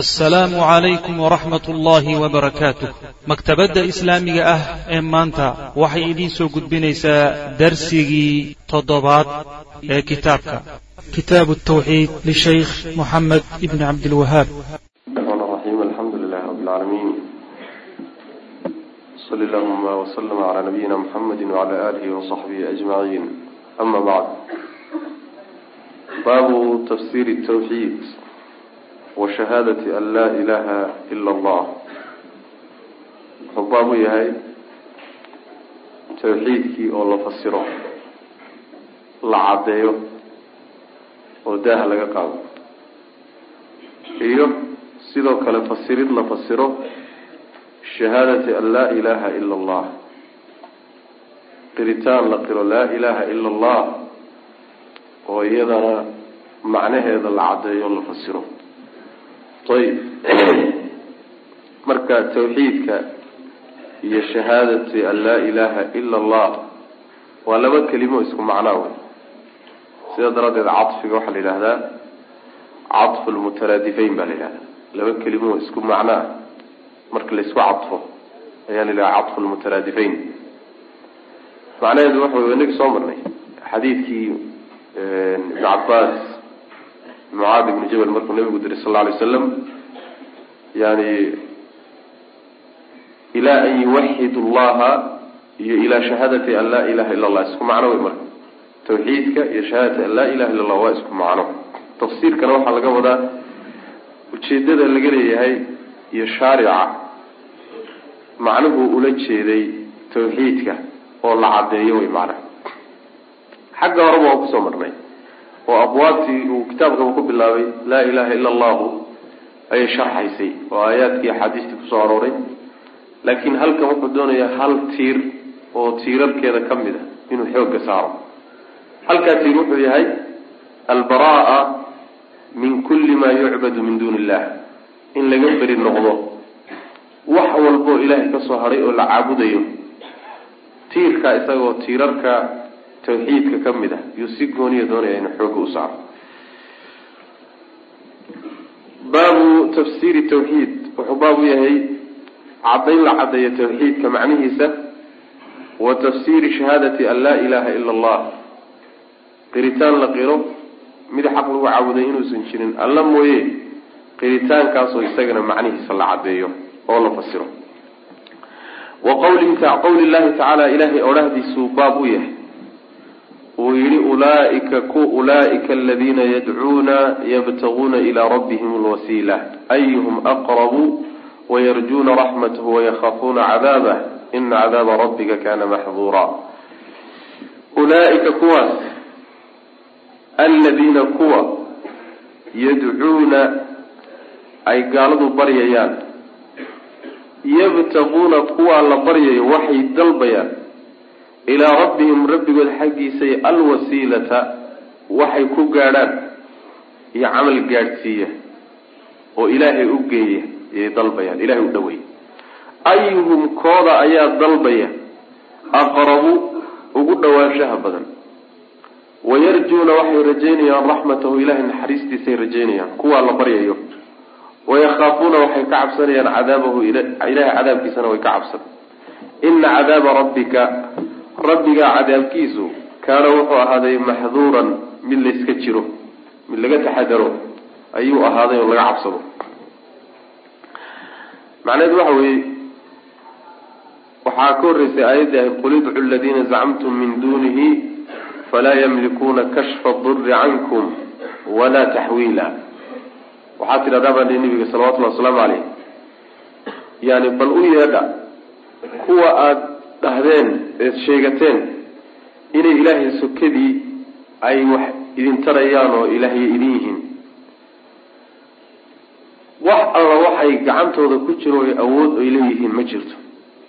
asalaamu calaykum waraxmat ullaahi wabarakaatuh maktabadda islaamiga ah ee maanta waxay idiin soo gudbinaysaa darsigii toddobaad ee kitaabka. Kitaab tawxiid lishaykh moxamed ibni cabdilwahaab baabu tafsiir tawxiid wa shahaadati an laa ilaaha ila allah wuxuu baab yahay tawxiidkii oo la fasiro la caddeeyo oo daaha laga qaado. Iyo sidoo kale fasirid la fasiro shahaadati an laa ilaaha ila allah. Qiritaan la qiro laa ilaaha ila allah oo iyadana macnaheeda la caddeeyo la fasiro ayib marka tawxiidka iyo shahaadati an laa ilaaha ila allah waa laba kelimo isku macnaa wey sidaa daraaddeed cadfiga waxaa la yidhahdaa cadfu lmutaraadifayn baa la yidhahdaa laba kelimo isku macno marka la isku cadfo ayaa la yidhaha cadfu lmutaraadifayn macnaheedu waxa wey inagi soo marnay xadiidkii ibnu cabaas mucaad ibnu jabal markuu nabigu diray sal lla alay slam yani ilaa an yuwaxid llaha iyo ilaa shahaadati an laa ilaha illa allah isku macno wey marka. Tawxiidka iyo shahaadati an laa ilaha illa allah waa isku macno. Tafsiirkana waxaa laga wadaa ujeedada laga leeyahay iyo shaarica. Macnuhu ula jeeday tawxiidka oo la caddeeyo wey macnaha xagga horeba waa ku soo marnay oo abwaabtii uu kitaabkaba ku bilaabay laa ilaha ila allahu ayay sharxaysay oo aayaadkii axaadiistii ku soo arooray. Laakiin halkan wuxuu doonayaa hal tiir oo tiirarkeeda ka mid a inuu xoogga saaro. Halkaa tiir wuxuu yahay albaraa min kulli maa yucbadu min duuni illah in laga beri noqdo. Wax walboo ilaahay ka soo hadhay oo la caabudayo tiirka isagoo tiirarka tawxiidka ka mid ah. Yuu si gooniya doonaya inuu xooga u saaro. Baabu tafsiiri tawxiid wuxuu baab u yahay caddayn la caddeeyo tawxiidka macnihiisa wa tafsiiri shahaadati an laa ilaha ila allah qiritaan la qiro mid xaq lagu caabuday inuusan jirin. Alla mooye qiritaankaasoo isagana macnihiisa la caddeeyo oo la fasiro. Wa qawli qawli llahi tacaala ilaahay odhahdiisuu baab u yahay uu yihi ulaaika ku ulaaika aladiina yadcuuna yabtaguuna ilaa rabbihim alwasiila. Ayuhum aqrabu wayarjuuna raxmatahu wayakhafuuna cadaabah ina cadaaba rabbika kana maxduura ulaaika kuwaas aladiina kuwa yadcuuna ay gaaladu baryayaan. Yabtaquuna kuwaa la baryayo waxay dalbayaan ilaa rabbihim rabbigood xaggiisay alwasiilata waxay ku gaadhaan iyo camal gaadhsiiya oo ilaahay u geeya ayay dalbayaan ilahay u dhaweeya ayuhum kooda ayaa dalbaya aqrabu ugu dhawaanshaha badan. Wayarjuuna waxay rajaynayaan raxmatahu ilahay naxariistiisay rajaynayaan kuwaa la baryayo. Wayakhaafuuna waxay ka cabsanayaan cadaabahu ilahay cadaabkiisana way ka cabsan. Ina cadaaba rabbika rabbigaa cadaabkiisu kaana wuxuu ahaaday maxduuran mid layska jiro mid laga taxadaro ayuu ahaaday oo laga cabsado. Macnaheedu waxa weeye waxaa ka horreysay aayaddi ahay qul idcu ladiina zacamtum min dunihi falaa yamlikuuna kashfa duri cankum walaa taxwiila. Waxaa tidhahdaa baa nabiga salawatullhi wasalaamu caleyh yani bal u yeedha kuwa aada dhahdeen eed sheegateen inay ilaahay sokadii ay wax idin tarayaan oo ilaahay idin yihiin. Wax alla waxay gacantooda ku jiro o awood ay leeyihiin ma jirto.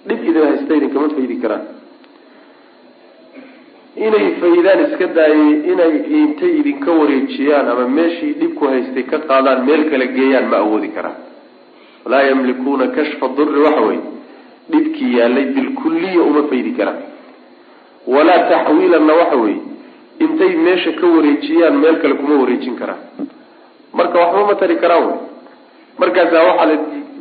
Dhib idin haysta idinkama faydi karaan. Inay faydaan iska daayay inay intay idinka wareejiyaan ama meeshii dhibku haystay ka qaadaan meel kale geeyaan ma awoodi karaan. Laa yamlikuuna kashfa duri waxa wey dhibkii yaalay bilkulliya uma faydi karaan walaa taxwiilanna waxa wey intay meesha ka wareejiyaan meel kale kuma wareejin karaan. Marka waxba ma tari karaan wey. Markaasaa waxaa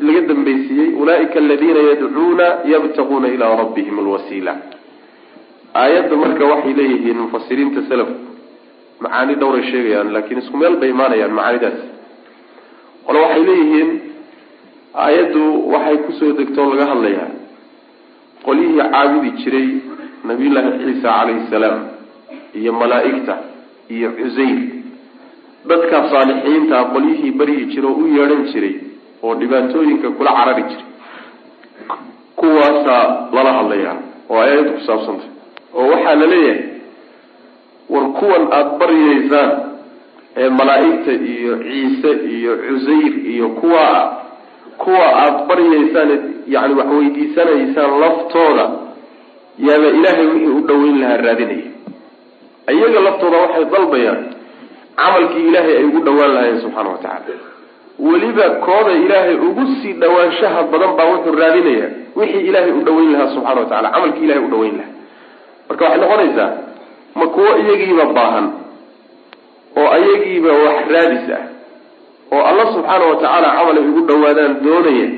laga dambaysiiyey ulaa'ika aladiina yadcuuna yabtaquuna ilaa rabbihim alwasiila. Aayadda marka waxay leeyihiin mufasiriinta salafku macaani dhowray sheegayaan laakiin isku meel bay imaanayaan macaanidaas. Qole waxay leeyihiin aayaddu waxay ku soo degtoo laga hadlayaa qolyihii caabudi jiray nabiyullaahi ciisa calayhi salaam iyo malaa'igta iyo cusayr dadkaa saalixiintaa qolyihii baryi jira oo u yeedhan jiray oo dhibaatooyinka kula carari jiray. Kuwaasaa lala hadlayaa oo aayaddu ku saabsantay. Oo waxaa la leeyahay war kuwan aada baryaysaan ee malaa'igta iyo ciise iyo cusayr iyo kuwa kuwa aada baryaysaan yani wax weydiisanaysaan laftooda yaaba ilaahay wixii u dhoweyn lahaa raadinaya. Iyaga laftooda waxay dalbayaan camalkii ilaahay ay ugu dhowaan lahayen subxaana wa tacaala. Weliba kooda ilaahay ugu sii dhawaanshaha badan baa wuxuu raadinayaa wixii ilaahay u dhoweyn lahaa subxana wa tacala camalkii ilahay u dhoweyn lahaa. Marka waxay noqonaysaa ma kuwo iyagiiba baahan oo ayagiiba wax raadis ah oo alla subxaana wa tacaala camal ay ugu dhawaadaan doonaya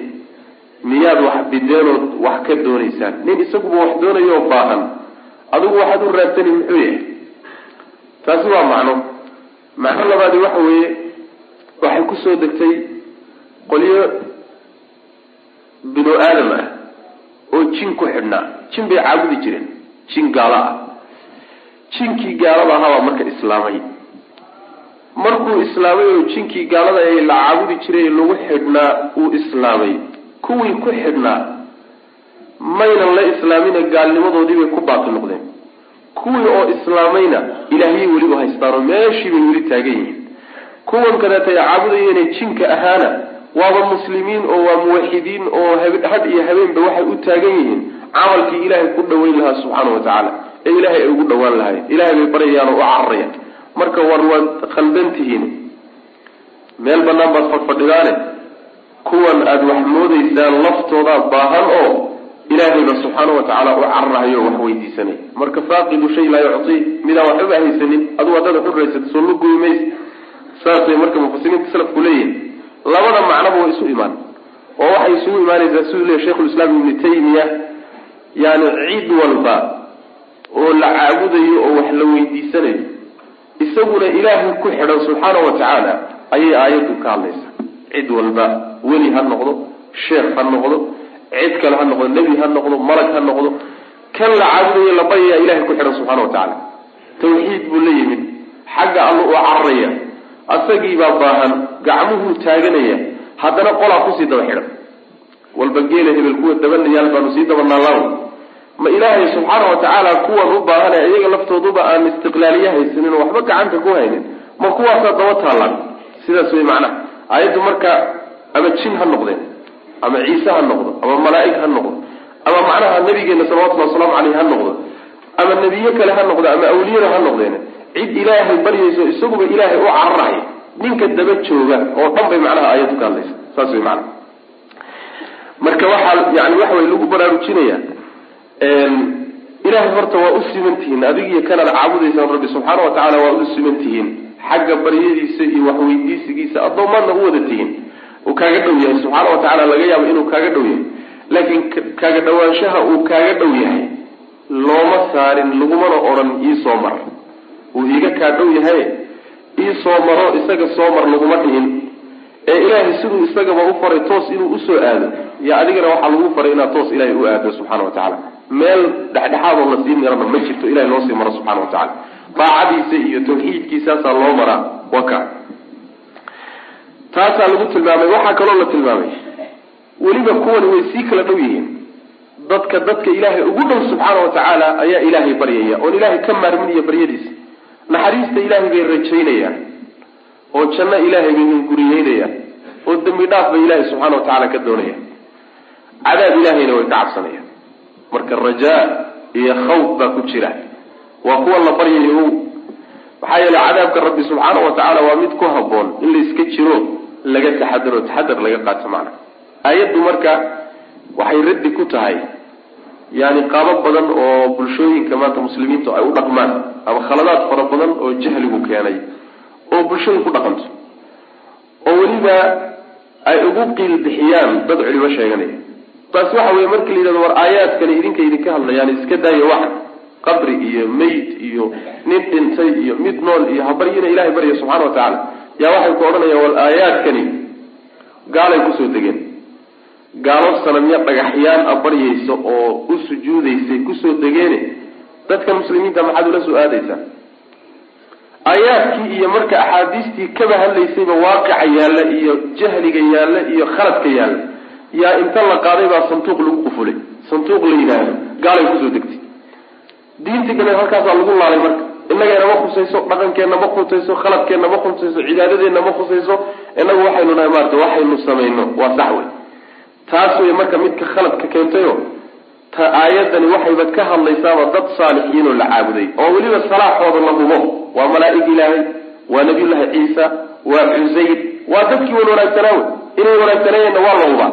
miyaad wax bideenood wax ka doonaysaan? Nin isaguba wax doonayo baahan adigu waxaad u raadsani muxuu yahay? Taasi waa macno. Macno labaadi waxa weeye waxay ku soo degtay qolyo binu aadam ah oo jin ku xidhnaa. Jin bay caabudi jireen jin gaalo ah. Jinkii gaalada ahaa baa marka islaamay markuu islaamay oo jinkii gaalada ay la caabudi jiray lagu xidhnaa uu islaamay. Kuwii ku xidhnaa maynan la islaamina gaalnimadoodii bay ku baaqi noqdeen. Kuwii oo islaamayna ilaahyay weliba haystaan oo meeshii bay weli taagan yihiin. Kuwan kaleeta ay caabudayeen jinka ahaana waaba muslimiin oo waa muwaxidiin oo hadh iyo habeenba waxay u taagan yihiin. Camalkii ilaahay ku dhaweyn lahaa subxaana wa tacaala ee ilaahay ay ugu dhawaan lahayen ilahay bay baryayaan oo u cararayaan marka war waad khaldan tihiin. Meel banaan baad fadhfadhidaane kuwan aada wax moodaysaan laftoodaa baahan oo ilaahayba subxaana wa tacaala u cararahayo wax weydiisanay marka faaqidu shay laa yucti midaan waxbaba haysanin adugu haddaad wax u raysata soo ma goyi maysa saasay marka mufasiriinta salafku leeyihiin labada macnoba way isu imaan. Oo waxay isugu imaanaysaa siduu leeyahy sheikhulislaam ibnu taymiya yani cid walba oo la caabudayo oo wax la weydiisanayo isaguna ilaahay ku xidhan subxaana wa tacaala ayay aayaddu ka hadlaysaa. Cid walba weli ha noqdo sheekh ha noqdo cid kale ha noqdo nebi ha noqdo malag ha noqdo kan la caabudayo la baryayaa ilahay ku xidhan subxana wa tacaala. Tawxiid buu la yimid xagga alla u cararaya asagiibaa baahan gacmuhuu taaganaya haddana qolaa ku sii daba xidhan. Walba geela hebel kuwa dabanayaal baanu sii dabanaalaaw ma ilaahay subxaana wa tacaala kuwan u baahane iyaga laftooduba aan istiqlaaliye haysanin oo waxba gacanta ku haynin ma kuwaasaa daba taallaan sidaas wey macnaha. Aayaddu marka ama jin ha noqdeen ama ciise ha noqdo ama malaa'ig ha noqdo ama macnaha nabigeena salawatullhi wasalaamu caleyh ha noqdo ama nebiye kale ha noqdo ama awliyada ha noqdeen cid ilaahay baryayso isaguba ilaahay u cararahay ninka daba jooga oo dhan bay macnaha aayaddu ka hadlaysa. Saas wey macnaha. Marka waxaa yani waxa way lagu baraarujinaya ilahay horta waa u siman tihiin adig iyo kanaad caabudaysaan rabbi subxaana wa tacaala waa u siman tihiin xagga baryadiisa iyo waxweydiisigiisa addoomaadna u wada tihiin. Uu kaaga dhow yahay subxaana wa tacaala laga yaabo inuu kaaga dhow yahay. Laakiin kaaga dhawaanshaha uu kaaga dhow yahay looma saarin lagumana odhan iisoo mar. Uu iiga kaa dhow yahay iisoo maro isaga soo mar laguma dhihin. Ee ilaahay siduu isagaba u faray toos inuu u soo aado iyo adigana waxaa lagu faray inaad toos ilahay u aado subxana wa tacaala meel dhexdhexaadoo la sii marana ma jirto ilahay loo sii maro subxana wa tacala daacadiisa iyo tawxiidkiisaasaa loo maraa. Waka taasaa lagu tilmaamay waxaa kaloo la tilmaamay. Weliba kuwani way sii kala dhow yihiin. Dadka dadka ilaahay ugu dhow subxaana wa tacaala ayaa ilaahay baryaya oon ilaahay ka maarminaya baryadiisa. Naxariista ilaahay bay rajaynayaan. Oo janno ilaahay bay hunguriyeynayaan. Oo dembi dhaaf bay ilaahay subxana wa tacaala ka doonayaan. Cadaab ilaahayna way ka cabsanayaan marka rajaa iyo khawf baa ku jira. Waa kuwa la baryayo maxaa yeelay cadaabka rabbi subxaana wa tacaala waa mid ku habboon in la iska jiro laga taxadaro taxadar laga qaato macna. Aayaddu marka waxay raddi ku tahay yani qaabo badan oo bulshooyinka maanta muslimiintu ay u dhaqmaan ama khaladaad fara badan oo jahligu keenay oo bulshadu ku dhaqanto. Oo weliba ay ugu qiil bixiyaan dad culimo sheeganaya taas waxa weye marka la yidhahdo war aayaadkani idinka idinka hadlayaan iska daaya waxa qabri iyo meyd iyo nin dhintay iyo mid nool iyo habaryina ilahay barya subxana wa tacaala. Yaa waxay ku odhanayaan war aayaadkani gaalay ku soo degeen. Gaalo sanamyo dhagaxyaan a baryaysa oo u sujuudaysay ku soo degeene. Dadka muslimiinta maxaad ula soo aadaysaa? Aayaadkii iyo marka axaadiistii kaba hadlaysayba waaqica yaalla iyo jahliga yaalla iyo khaladka yaalla yaa inta la qaaday baa santuuq lagu qufulay santuuq la yidhaahdo. Gaalay ku soo degtay. Diintii kale halkaasaa lagu laalay marka. Innageena ma khusayso dhaqankeenna ma khusayso khaladkeenna ma khusayso cibaadadeenna ma khusayso inagu waxaynu nahay maarata waxaynu samayno. Waa sax wey taas wey marka midka khaladka keentayo ta aayadani waxayba ka hadlaysaaba dad saalixiinoo la caabuday. Oo weliba salaaxooda la hubo. Waa malaa'ig ilaahay waa nabiyullaahi ciisa waa cusayr waa dadkii wan wanaagsanaa wey inay wanaagsanaayeenna waa la hubaa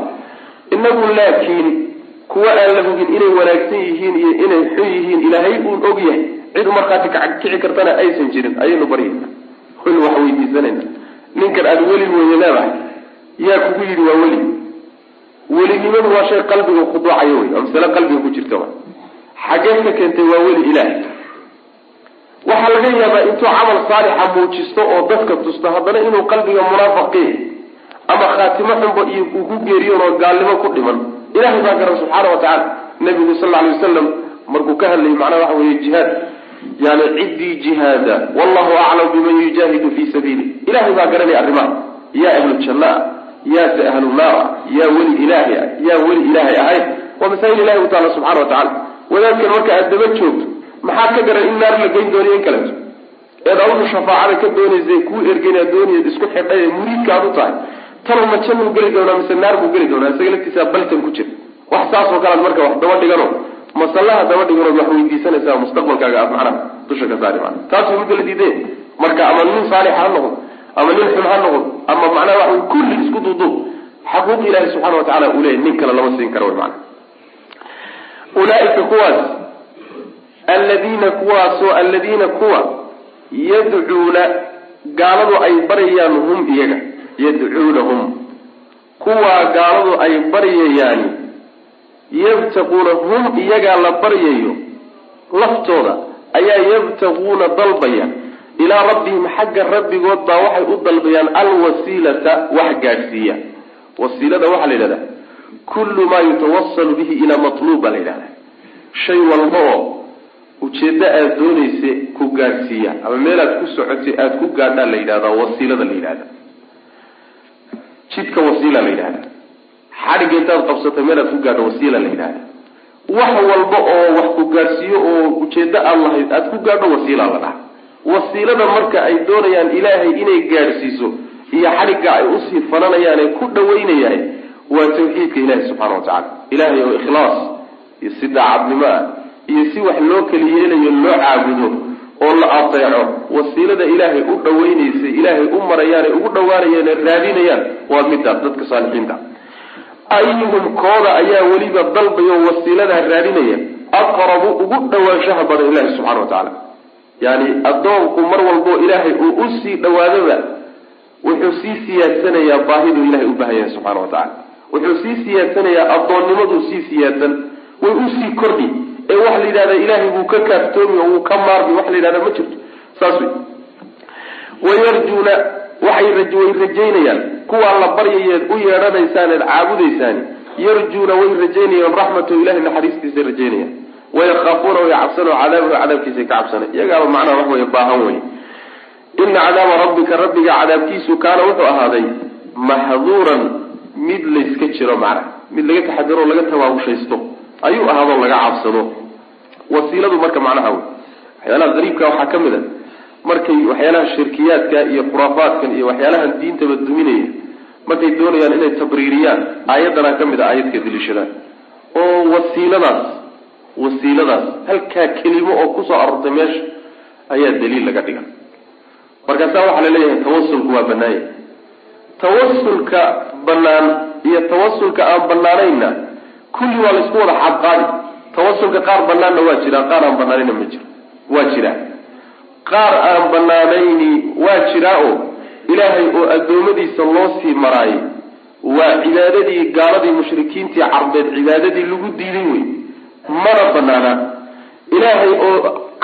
inagu laakiin kuwa aan la hubin inay wanaagsan yihiin iyo inay xun yihiin ilaahay uun og yahay. Cid markhaati kici kartana aysan jirin ayaynu baryayna waynu wax weydiisanayna ninkan aada weli weye leedahay yaa kugu yidhi waa weli. Welinimadu waa shay qalbiga khuduucayo wey waa masale qalbiga ku jirta wa xaggee ka keentay waa weli ilaah waxaa laga yaabaa intuu camal saalixa muujisto oo dadka tusto haddana inuu qalbiga munaafaqiy ama khaatimo xunba iyo uu ku geeriyoon oo gaalnimo ku dhiman. Ilahay baa garan subxaana wa tacaala. Nabigu sal alay wasalam markuu ka hadlayay macnaha waxa weeye jihaad. Yani ciddii jihaada wallahu aclam biman yujaahidu fii sabiili ilahay baa garanaya arrimaha. Yaa ahlu janna ah yaase ahlu naar ah yaa weli ilaahay ah yaa weli ilaahay ahayn waa masaa'il ilahay u taala subxana wa tacala wadaadkan marka aad daba joogto maxaa ka garan in naar la geyn doonayo in kaleeto eed awdu shafaacada ka doonaysa kuu ergena doonaya isku xidhay ee muriidka aad u tahay tanu ma jannuu geli doonaa mise naar buu geli doonaa isaga laftiisa baltan ku jira wax saasoo kalead marka wax daba dhigano masallaha daba dhiganood wax weydiisanaysaa mustaqbalkaaga aad macnaha dusha ka saari maa taasuu midda la diideen marka ama nin saalix ha noqdo ama nin xun ha noqdo ama macnaha waxa kulli isku duuduub xaquuq ilaahi subxana wa tacala uu leeyahy nin kale lama siin karo wy maana ulaaika kuwaas aladiina kuwaasoo aladiina kuwa yadcuuna gaaladu ay baryayaan hum iyaga yadcuunahum kuwaa gaaladu ay baryayaani yabtaquuna hum iyagaa la baryayo laftooda ayaa yabtaquuna dalbaya. Ilaa rabbihim xagga rabbigood baa waxay u dalbayaan alwasiilata wax gaadhsiiya. Wasiilada waxaa la yidhahdaa kullu maa yutawasalu bihi ilaa matluub baa la yidhahdaa. Shay walba oo ujeeddo aada doonaysa ku gaadhsiiya ama meelaad ku socotay aada ku gaadhaa la yidhahdaa wasiilada la yidhahda jidka wasiila la yidhahda xadhigga intaad qabsatay meelaad ku gaadho wasiila la yidhahda wax walba oo wax ku gaadhsiiyo oo ujeeddo aad lahayd aada ku gaadho wasiila la dhaha. Wasiilada marka ay doonayaan ilaahay inay gaadhsiiso iyo xadhigga ay u sii fananayaan ku dhawaynayaan waa tawxiidka ilaahi subxana wa tacala ilaahay oo ikhlaas iyo si daacadnimo ah iyo si wax loo keli yeelayo loo caabudo oo la adeeco wasiilada ilaahay u dhaweynaysa ilaahay u marayaan ee ugu dhawaanayaan ee raadinayaan waa midaas dadka saalixiinta. Ayuhum kooda ayaa weliba dalbayo wasiiladaa raadinaya aqrabu ugu dhawaanshaha badan ilahi subxana wa tacaala. Yani addoonku mar walbo ilaahay uu u sii dhawaadaba wuxuu sii siyaadsanayaa baahiduu ilahay u baahan yahay subxana wa tacala wuxuu sii siyaadsanayaa addoonnimaduu sii siyaadsan way u sii kordhi ee waxa la yidhahda ilaahay buu ka kaaftoomi oo wuu ka maarmi waxa la yidhahda ma jirto. Saas wey wayarjuuna waxay way rajaynayaan. Kuwaa la baryayeed u yeedhanaysaan eed caabudaysaani yarjuuna way rajaynayaan raxmatahu ilahay naxariistiisay rajaynayaan. Wayakaafuuna way cabsanoo cadaabahu cadaabkiisay ka cabsana iyagaaba macnaha wax wey baahan wey ina cadaaba rabbika rabbiga cadaabkiisu kaana wuxuu ahaaday mahduuran mid layska jiro macna mid laga taxadiro laga tabaabushaysto ayuu ahaadoo laga cabsado wasiiladu marka macnaha wey waxyaalaha qariibka waxaa ka mid a. Markay waxyaalaha shirkiyaadka iyo khuraafaadkan iyo waxyaalahan diintaba duminaya markay doonayaan inay tabriiriyaan aayaddanaa ka mid a aayadka daliishadaan. Oo wasiiladaas wasiiladaas halkaa kelimo oo ku soo aroortay meesha ayaa daliil laga dhiga. Markaasaa waxaa la leeyahay tawasulku waa banaanya tawasulka banaan iyo tawasulka aan banaanayna kulli waa laysku wada xaadqaadi tawasulka qaar banaanna waa jiraa qaar aan banaanayna ma jiro waa jiraa qaar aan banaanayni waa jiraa oo ilaahay oo addoommadiisa loo sii maraayay waa cibaadadii gaaladii mushrikiintii carbeed cibaadadii lagu diiday wey mana banaana ilaahay oo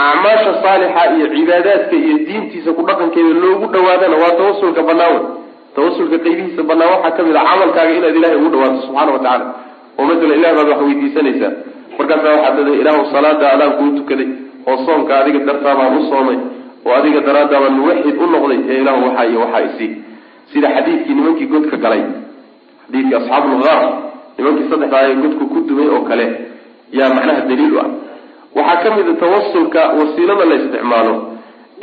acmaasha saalixa iyo cibaadaadka iyo diintiisa ku dhaqankeeda loogu dhawaadana waa tawasulka banaan wey tawasulka qaybihiisa banaan waxaa ka mid a camalkaaga inaad ilahay ugu dhawaato subxaana wa tacaala. Oo masala ilah baad wax weydiisanaysaa markaasaa waxaad leedahay ilaahu salaada adaan kuu tukaday oo soonka adiga dartaa baan u soomay oo adiga daraaddaa baan muwaxid u noqday ee ilahu waxaa iyo waxaa isii sida xadiidkii nimankii godka galay xadiidkii asxaabulgaar nimankii saddexdaa ee godku ku dumay oo kale yaa macnaha daliil u ah. Waxaa ka mid tawasulka wasiilada la isticmaalo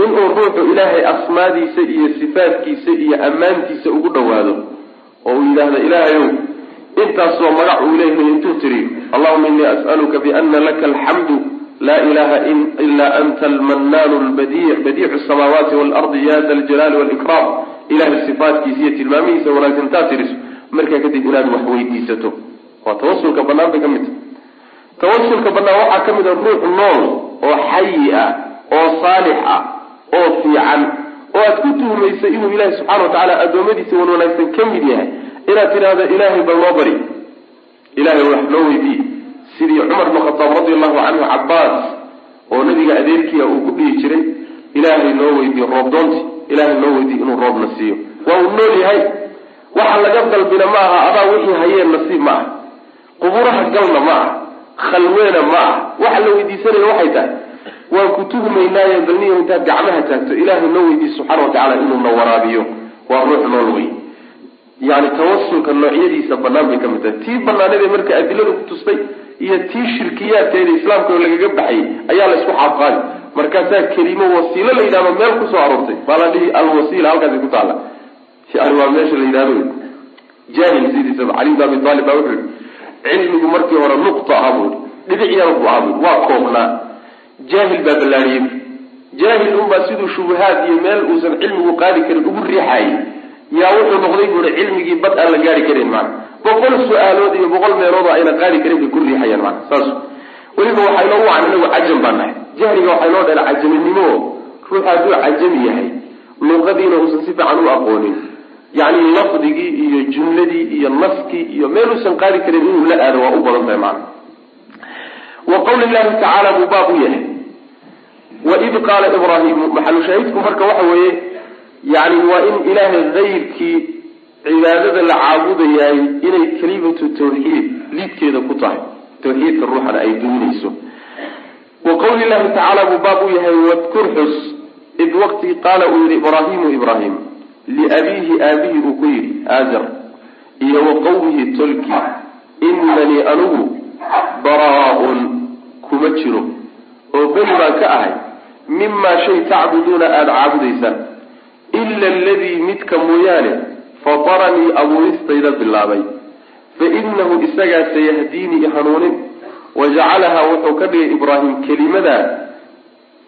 inuu ruuxu ilaahay asmaadiisa iyo sifaadkiisa iyo ammaantiisa ugu dhawaado oo uu yidhaahdo ilaahayow intaasoo magac uu leeyahay intuu tiriyo allahuma innii as'aluka biana laka alxamdu laa ilaha ila anta almanaanu lbadiic badiicu samaawaati waalardi ya da aljalaali walikram ilahay sifaatkiisa iyo tilmaamihiisa wanaagsan taa tiriso markaa kadib inaad wax weydiisato. Waa tawasulka banaan bay ka mid tahay. Tawasulka banaan waxaa ka mid a ruux nool oo xayi ah oo saalix ah oo fiican oo aad ku tuhmaysa inuu ilaahi subxana wa tacaala addoommadiisa wan wanaagsan ka mid yahay inaad tidhaahdo ilaahay bal noo bari. Ilahay wax noo weydiiye sidii cumar bn khataab radi allahu canhu cabaas oo nabiga adeerkiia uu ku dhihi jiray ilaahay noo weydiiye roob doonti. Ilaahay noo weydiiye inuu roobna siiyo. Waa uu nool yahay. Waxa laga dalbina ma aha adaa wixii hayeen nasiib ma ah quburaha galna ma ah khalweena ma ah waxa la weydiisanaya waxay tahay waan ku tuhmaynaaye balniyo intaad gacmaha taagto. Ilaahay noo weydiiye subxaana wa tacala inuuna waraabiyo. Waa ruux nool wey yani tawasulka noocyadiisa banaan bay ka mid tahay. Tii banaanadee marka adiladu ku tustay iyo tii shirkiyaadkeeda islaamka lagaga baxayay ayaa la isku xaabqaadi markaasaa kelimo wasiilo la yidhahdo meel ku soo aroortay. Baa la dhihi alwasiila halkaasi ku taala yani waa meesha la yidhahdo jaahil sidiisaba cali bin abi aalib baa wuxuu yihi cilmigu markii hore nuqta ahaa buu dhibic yar buu ahaa bui waa koobnaa jaahil baa ballaariyey. Jaahil unbaa siduu shubahaad iyo meel uusan cilmigu qaadi karin ugu riixaayay yaa wuxuu noqday buui cilmigii bad aan la gaari karin mana boqol su'aalood iyo boqol meelood oo ayna qaadi karin bay ku riixayaan mana saas. Weliba waxaa inoogu wacan inagu cajam baa nahay. Jahliga waxaa inoo dheela cajaminimo ruux hadduu cajami yahay luqadiina uusan si fiican u aqoonin. Yacni lafdigii iyo jumladii iyo naskii iyo meel uusan qaadi karin inuu la aado waa u badan tahay macana wa qawli llahi tacaala buu baab u yahay. Waid qaala ibraahimu maxalushaahidku marka waxa weeye yani waa in ilaahay kayrkii cibaadada la caabudayaay inay kelimatu tawxiid liidkeeda ku tahay. Tawxiidka ruuxana ay duminayso. Wa qawli llahi tacaala buu baab u yahay wadkur xus. Id waqti qaala uu yihi ibraahimu ibraahim liabiihi aabihi uu ku yidhi aazar. Iyo wa qawmihi tolki. Inanii anigu baraa-un kuma jiro. Oo beni baan ka ahay. Mimaa shay tacbuduuna aada caabudaysaan ila aladii midka mooyaane fataranii abuuristayda bilaabay fa inahu isagaa sayahdiinii hanuunin wa jacalahaa wuxuu ka dhigay ibraahim kelimadaa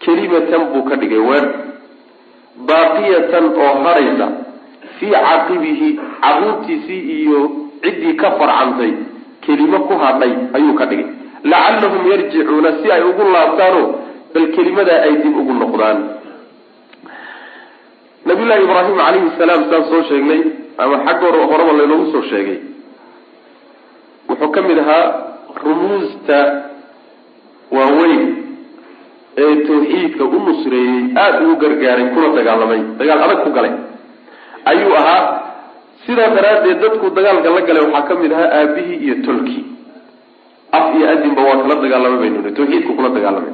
kelimatan buu ka dhigay weer baaqiyatan oo haraysa fii caqibihi caruurtiisii iyo ciddii ka farcantay kelimo ku hadhay ayuu ka dhigay lacallahum yarjicuuna si ay ugu laabtaano bal kelimadaa ay dib ugu noqdaan nabiyullahi ibraahim calayhi salaam saan soo sheegnay ama xagga hor horeba laynoogu soo sheegay. Wuxuu ka mid ahaa rumuusta waaweyn ee tawxiidka u nusreeyey aada ugu gargaaray kuna dagaalamay dagaal adag ku galay. Ayuu ahaa sidaa daraaddeed dadku dagaalka la galay waxaa ka mid ahaa aabihii iyo tolkii. Af iyo adinba waa kala dagaalamay baynu tawxiidka kula dagaalamay.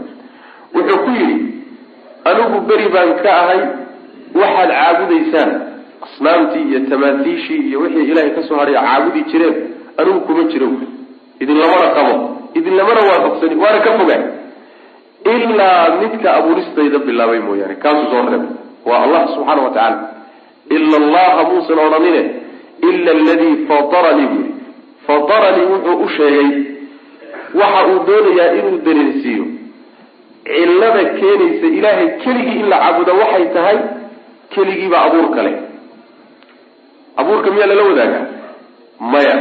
Wuxuu ku yidhi anigu beri baan ka ahay waxaad caabudaysaan asnaamtii iyo tamaatiishii iyo wixii ilaahay ka soo hadhay caabudi jireen anigu kuma jiro. Idin lamana qabo idin lamana waafaqsani waana ka fogaa ilaa midka abuuristayda bilaabay mooyaane kaasuu soo reebay. Waa allah subxaana wa tacaala. Ila allaha muusan odhanine ila aladii fataranii buu yii fataranii wuxuu u sheegay waxa uu doonayaa inuu dareensiiyo cillada keenaysa ilaahay keligii in la caabudo waxay tahay keligiiba abuurka leh abuurka miyaa lala wadaagaa maya.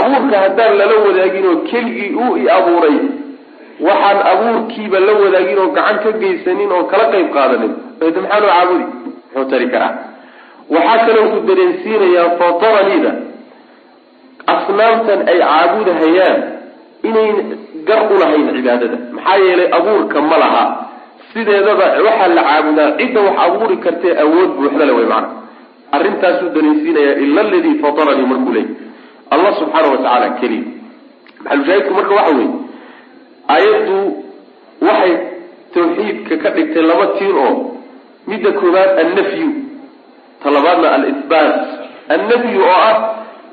Abuurka haddaan lala wadaagin oo keligii uu i abuuray waxaan abuurkiiba la wadaagin oo gacan ka geysanin oo kala qayb qaadanin. D maxaa loo caabudi muxuu tari karaa. Waxaa kaloo uu dareensiinayaa fataraniida asnaamtan ay caabudahayaan inayn gar u lahayn cibaadada. Maxaa yeelay abuurka ma laha sideedaba waxaa la caabudaa cidda wax abuuri kartee awood buuxda le way macana arrintaasuu danaysiinayaa ila aladii fataranii markuu leey allah subxaana wa tacaala keliya maxalushaahidku marka waxa weeye? Aayaddu waxay tawxiidka ka dhigtay laba tiir oo midda koowaad annafyu. Talabaadna alihbaat annafyu oo ah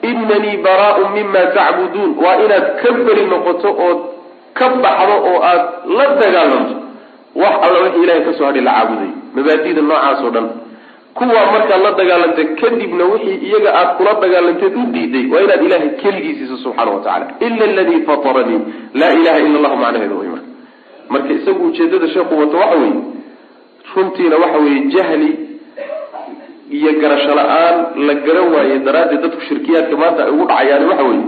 inanii baraaun mima tacbuduun waa inaad ka beri noqoto ood ka baxdo oo aad la dagaalanto wax alla wixii ilahay ka soo hadhay la caabuday. Mabaadida noocaas oo dhan. Kuwaa markaad la dagaalantay kadibna wixii iyaga aad kula dagaalanteed u diiday waa inaad ilahay keligiisiiso subxaana wa tacala ila aladii fataranii laa ilaha ila allahu macnaheedu way marka marka isagu ujeedada sheekhu wato waxa weeye runtiina waxa weeye jahli iyo garasho la'aan la garan waaye daraaddeed dadku shirkiyaadka maanta ay ugu dhacayaan waxa weeye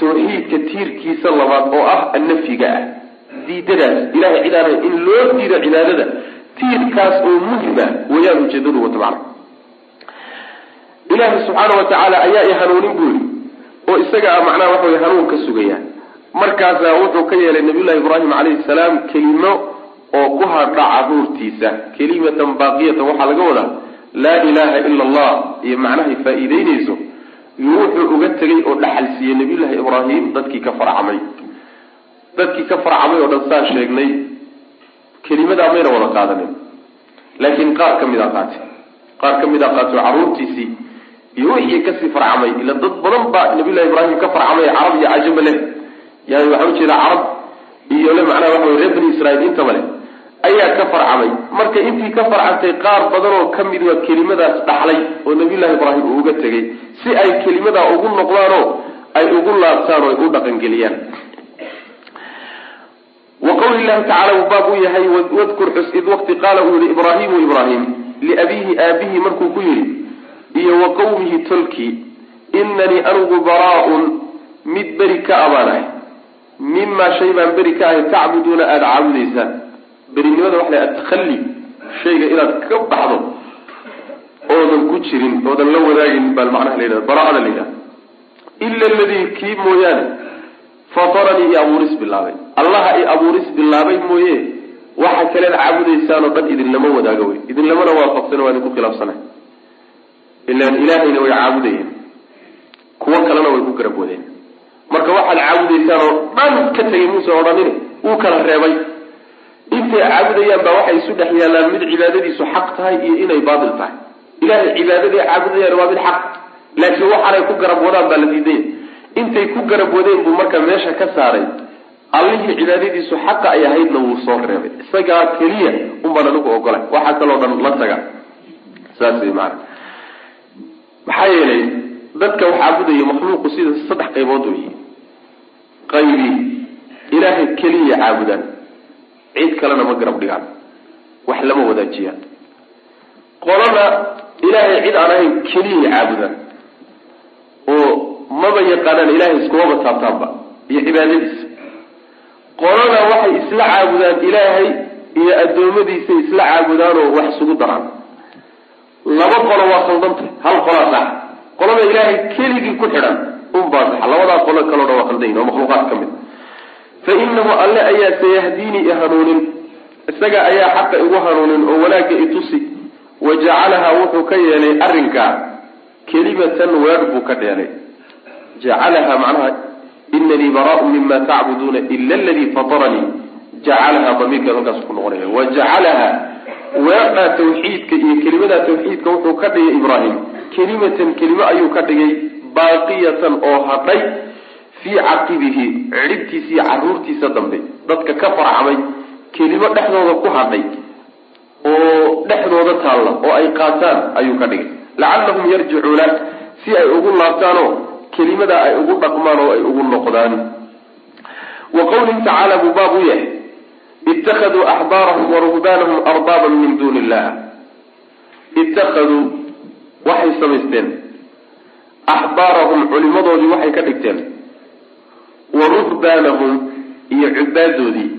tawxiidka tiirkiisa labaad oo ah annafyiga ah diidadaas ilahay aan in loo diido cibaadada tiirkaas oo muhima wayaan ujeedadu wato macna ilaahi subxaana wa tacaala ayaa i hanuunin buu yihi oo isaga ah macnaha waxa wey hanuun ka sugaya markaasaa wuxuu ka yeelay nabiyullahi ibraahim calayhi salaam kelimo oo ku hadha caruurtiisa kelimatan baaqiyatan waxaa laga wadaa laa ilaaha ila allah iyo macnahay faa-iideyneyso iyo wuxuu uga tegay oo dhaxal siiyey nabiyullahi ibraahim dadkii ka farcamay dadkii ka farcamay oo dhan saan sheegnay kelimadaa mayna wada qaadanin. Laakiin qaar ka mid a qaatay qaar ka mid a carruurtiisii iyo wixii ka sii farcamay ila dad badan baa nabiyullahi ibraahim ka farcamay carab iyo cajaba leh. Yani waxaan ujeeda carab iyo le macnaha waxa wey reer bani israiil intaba leh ayaa ka farcamay marka intii ka farcantay qaar badan oo ka mid waa kelimadaas dhaxlay oo nabiyullahi ibraahim uu uga tegay si ay kelimadaa ugu noqdaanoo ay ugu laabtaan oo ay u dhaqangeliyaan wa qawli llahi tacala uu baab u yahay wadkur xus id waqti qaala uu yihi ibraahimu ibraahim liabiihi aabihi markuu ku yidhi iyo wa qawmihi tolkii inanii anigu baraa-un mid beri ka abaanahay mimaa shay baan beri ka ahay tacbuduuna aada caabudaysaan. Berinimada waxa la atakhalli shayga inaad ka baxdo oodan ku jirin oodan la wadaagin baa macnaha la yidhahda bara-ada la yidhahda ila aladii kii mooyaane fataranii i abuuris bilaabay. Allaha i abuuris bilaabay mooye. Waxa kaleed caabudaysaan oo dhan idinlama wadaago wey. Idinlamana waafaqsana waa idinku khilaafsanay. Ilaan ilaahayna way caabudayeen. Kuwo kalena way ku garab wadeen marka waxaad caabudaysaan oo dhan ka tegay muuse odhanine wuu kala reebay. Intay caabudayaan baa waxay isu dhex yaallaan mid cibaadadiisu xaq tahay iyo inay baatil tahay. Ilahay cibaadadii caabudayaan waa mid xaq. Laakiin waxaanay ku garab wadaan baa la diidaya intay ku garab wadeen buu marka meesha ka saaray. Allihii cibaadadiisu xaqa ay ahaydna wuu soo reebay. Isagaa keliya unbaan anigu ogolay. Waxaa kaloo dhan la taga saas maana maxaa yeelay dadka wax caabudaya makhluuqu sida saddex qaybood wey qaybi ilaahay keliya caabudaan. Cid kalena ma garab dhigaan. Wax lama wadaajiyaan. Qolana ilaahay cid aan ahayn keliyay caabudaan maba yaqaanaan ilaahay iskumaba taabtaanba iyo cibaadadiisa. Qolana waxay isla caabudaan ilaahay iyo addoommadiisa isla caabudaan oo wax isugu daraan. Laba qolo waa khaldantay hal qolaa sax qolada ilaahay keligii ku xidhan unbaa sax labadaa qolo kaloo dhan waa khaldan yihiin oo makhluuqaad ka mid. Fa inahu alle ayaa sayahdiini i hanuunin. Isaga ayaa xaqa igu hanuunin oo wanaagga itusi wa jacalahaa wuxuu ka yeelay arrinkaa kelimatan weer buu ka dheelay jacalahaa macnaha inanii baraau mima tacbuduuna ila aladii fataranii jacalahaa damiirkeed halkaas ku noqonaya wa jacalahaa weedhaa tawxiidka iyo kelimadaa tawxiidka wuxuu ka dhigay ibraahim kelimatan kelimo ayuu ka dhigay baaqiyatan oo hadhay fii caqibihi cidhibtiisa iyo caruurtiisa dambe dadka ka farcamay kelimo dhexdooda ku hadhay oo dhexdooda taalla oo ay qaataan ayuu ka dhigay lacallahum yarjicuuna si ay ugu laabtaanoo kelimada ay ugu dhaqmaan oo ay ugu noqdaan. Wa qawlihi tacaala buu baab u yahay. Ittakhaduu axbaarahum wa ruhbaanahum arbaaban min duuni illah ittakhaduu waxay samaysteen. Axbaarahum culimadoodii waxay ka dhigteen. Wa ruhbaanahum iyo cubaadoodii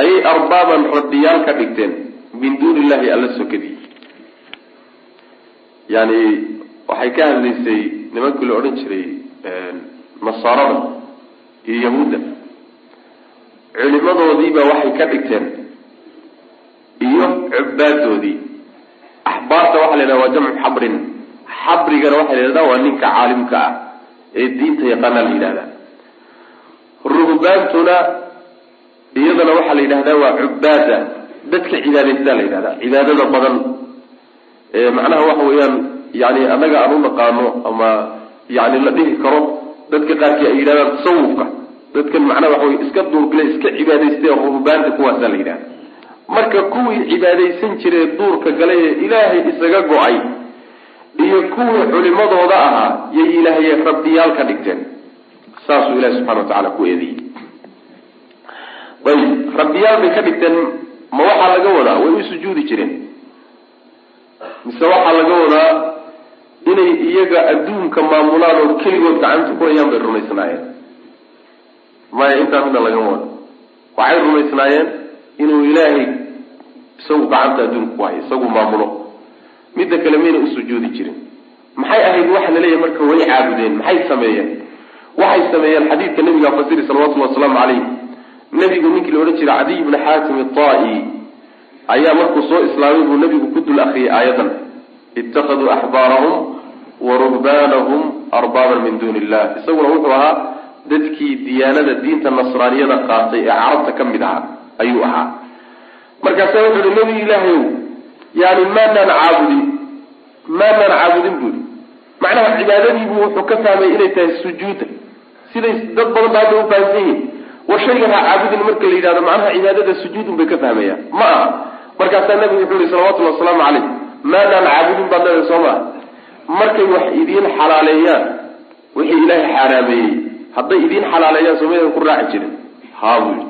ayay arbaaban rabbiyaal ka dhigteen min duuni illahi alla sokadii yani waxay ka hadlaysay nimankii la odhan jiray nasaarada iyo yahuudda culimadoodiiba waxay ka dhigteen iyo cubaadoodii axbaarta waxaa la yidhahda waa jamcu xabrin. Xabrigana waxaa la yidhahda waa ninka caalimka ah ee diinta yaqaana la yidhahda ruhbaantuna iyadana waxaa la yidhahdaa waa cubaada dadka cibaadaysta la yidhahda cibaadada badan. Macnaha waxa weeyaan yani annaga aan u naqaano ama yani la dhihi karo dadka qaarkii ay yidhahdaan tasawufka. Dadkan macnaha waxa wey iska duurgale iska cibaadaystay ruhbaanta kuwaasaa la yidhahda marka kuwii cibaadaysan jiray duurka galay ee ilaahay isaga go'ay iyo kuwii culimadooda ahaa yay ilaahaye rabbiyaal ka dhigteen. Saasuu ilahi subxana watacala ku eedeeyey. Ayib rabbiyaal bay ka dhigteen ma waxaa laga wadaa? Way u sujuudi jireen. Mise waxaa laga wadaa inay iyaga adduunka maamulaan oo keligood gacanta ku hayaan bay rumaysnaayeen. Maya intaa midna lagama wado. Waxay rumaysnaayeen inuu ilaahay isagu gacanta adduunka ku hayo isagu maamulo. Midda kale mayna usujuudi jirin. Maxay ahayd waxa la leeyahay marka way caabudeen? Maxay sameeyeen? Waxay sameeyeen xadiidka nabiga fasiri salawatullhi wasalaamu calayh nebigu ninkii la odhan jiray cadiy bni xaatim itaa-i ayaa markuu soo islaamay buu nebigu ku dul akriyay aayadan. Ittakhaduu axbaarahum wa ruhbaanahum arbaaban min duuni illah isaguna wuxuu ahaa dadkii diyaanada diinta nasraaniyada qaatay ee carabta ka mid ahaa ayuu ahaa. Markaasa wuxuu uhi nebi ilaahayow yani maanaan caabudin maanaan caabudin buuri macnaha cibaadadiibuu wuxuu ka fahmay inay tahay sujuuda siday dad badan ba hadda u fahamsan yihiin war shaygan ha caabudin marka la yidhahdo macnaha cibaadada sujuudun bay ka fahmayaan ma aha. Markaasaa nabigu wuxuu yihi salawatullhi wasalaamu calayh. Maanaan caabudin baad leedahay soo maa markay wax idiin xalaaleeyaan wixii ilaahay xaaraameeyey hadday idiin xalaaleeyaan somaydan ku raaci jirin. Haa buu